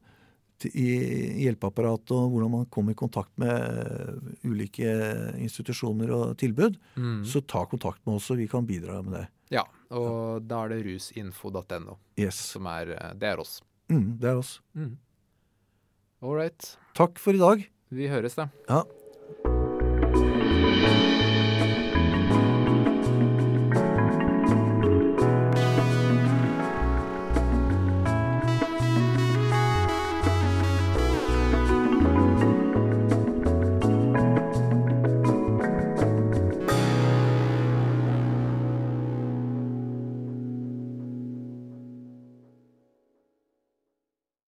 Speaker 1: i hjelpeapparatet og hvordan man kommer i kontakt med eh, ulike institusjoner og tilbud,
Speaker 2: Mm.
Speaker 1: så ta kontakt med oss, og vi kan bidra med det.
Speaker 2: Ja, og da er det rusinfo.no
Speaker 1: Yes.
Speaker 2: som er eh, Det er oss.
Speaker 1: Mm, det er oss.
Speaker 2: Mm. All right.
Speaker 1: Takk for i dag.
Speaker 2: Vi høres, da.
Speaker 1: Ja,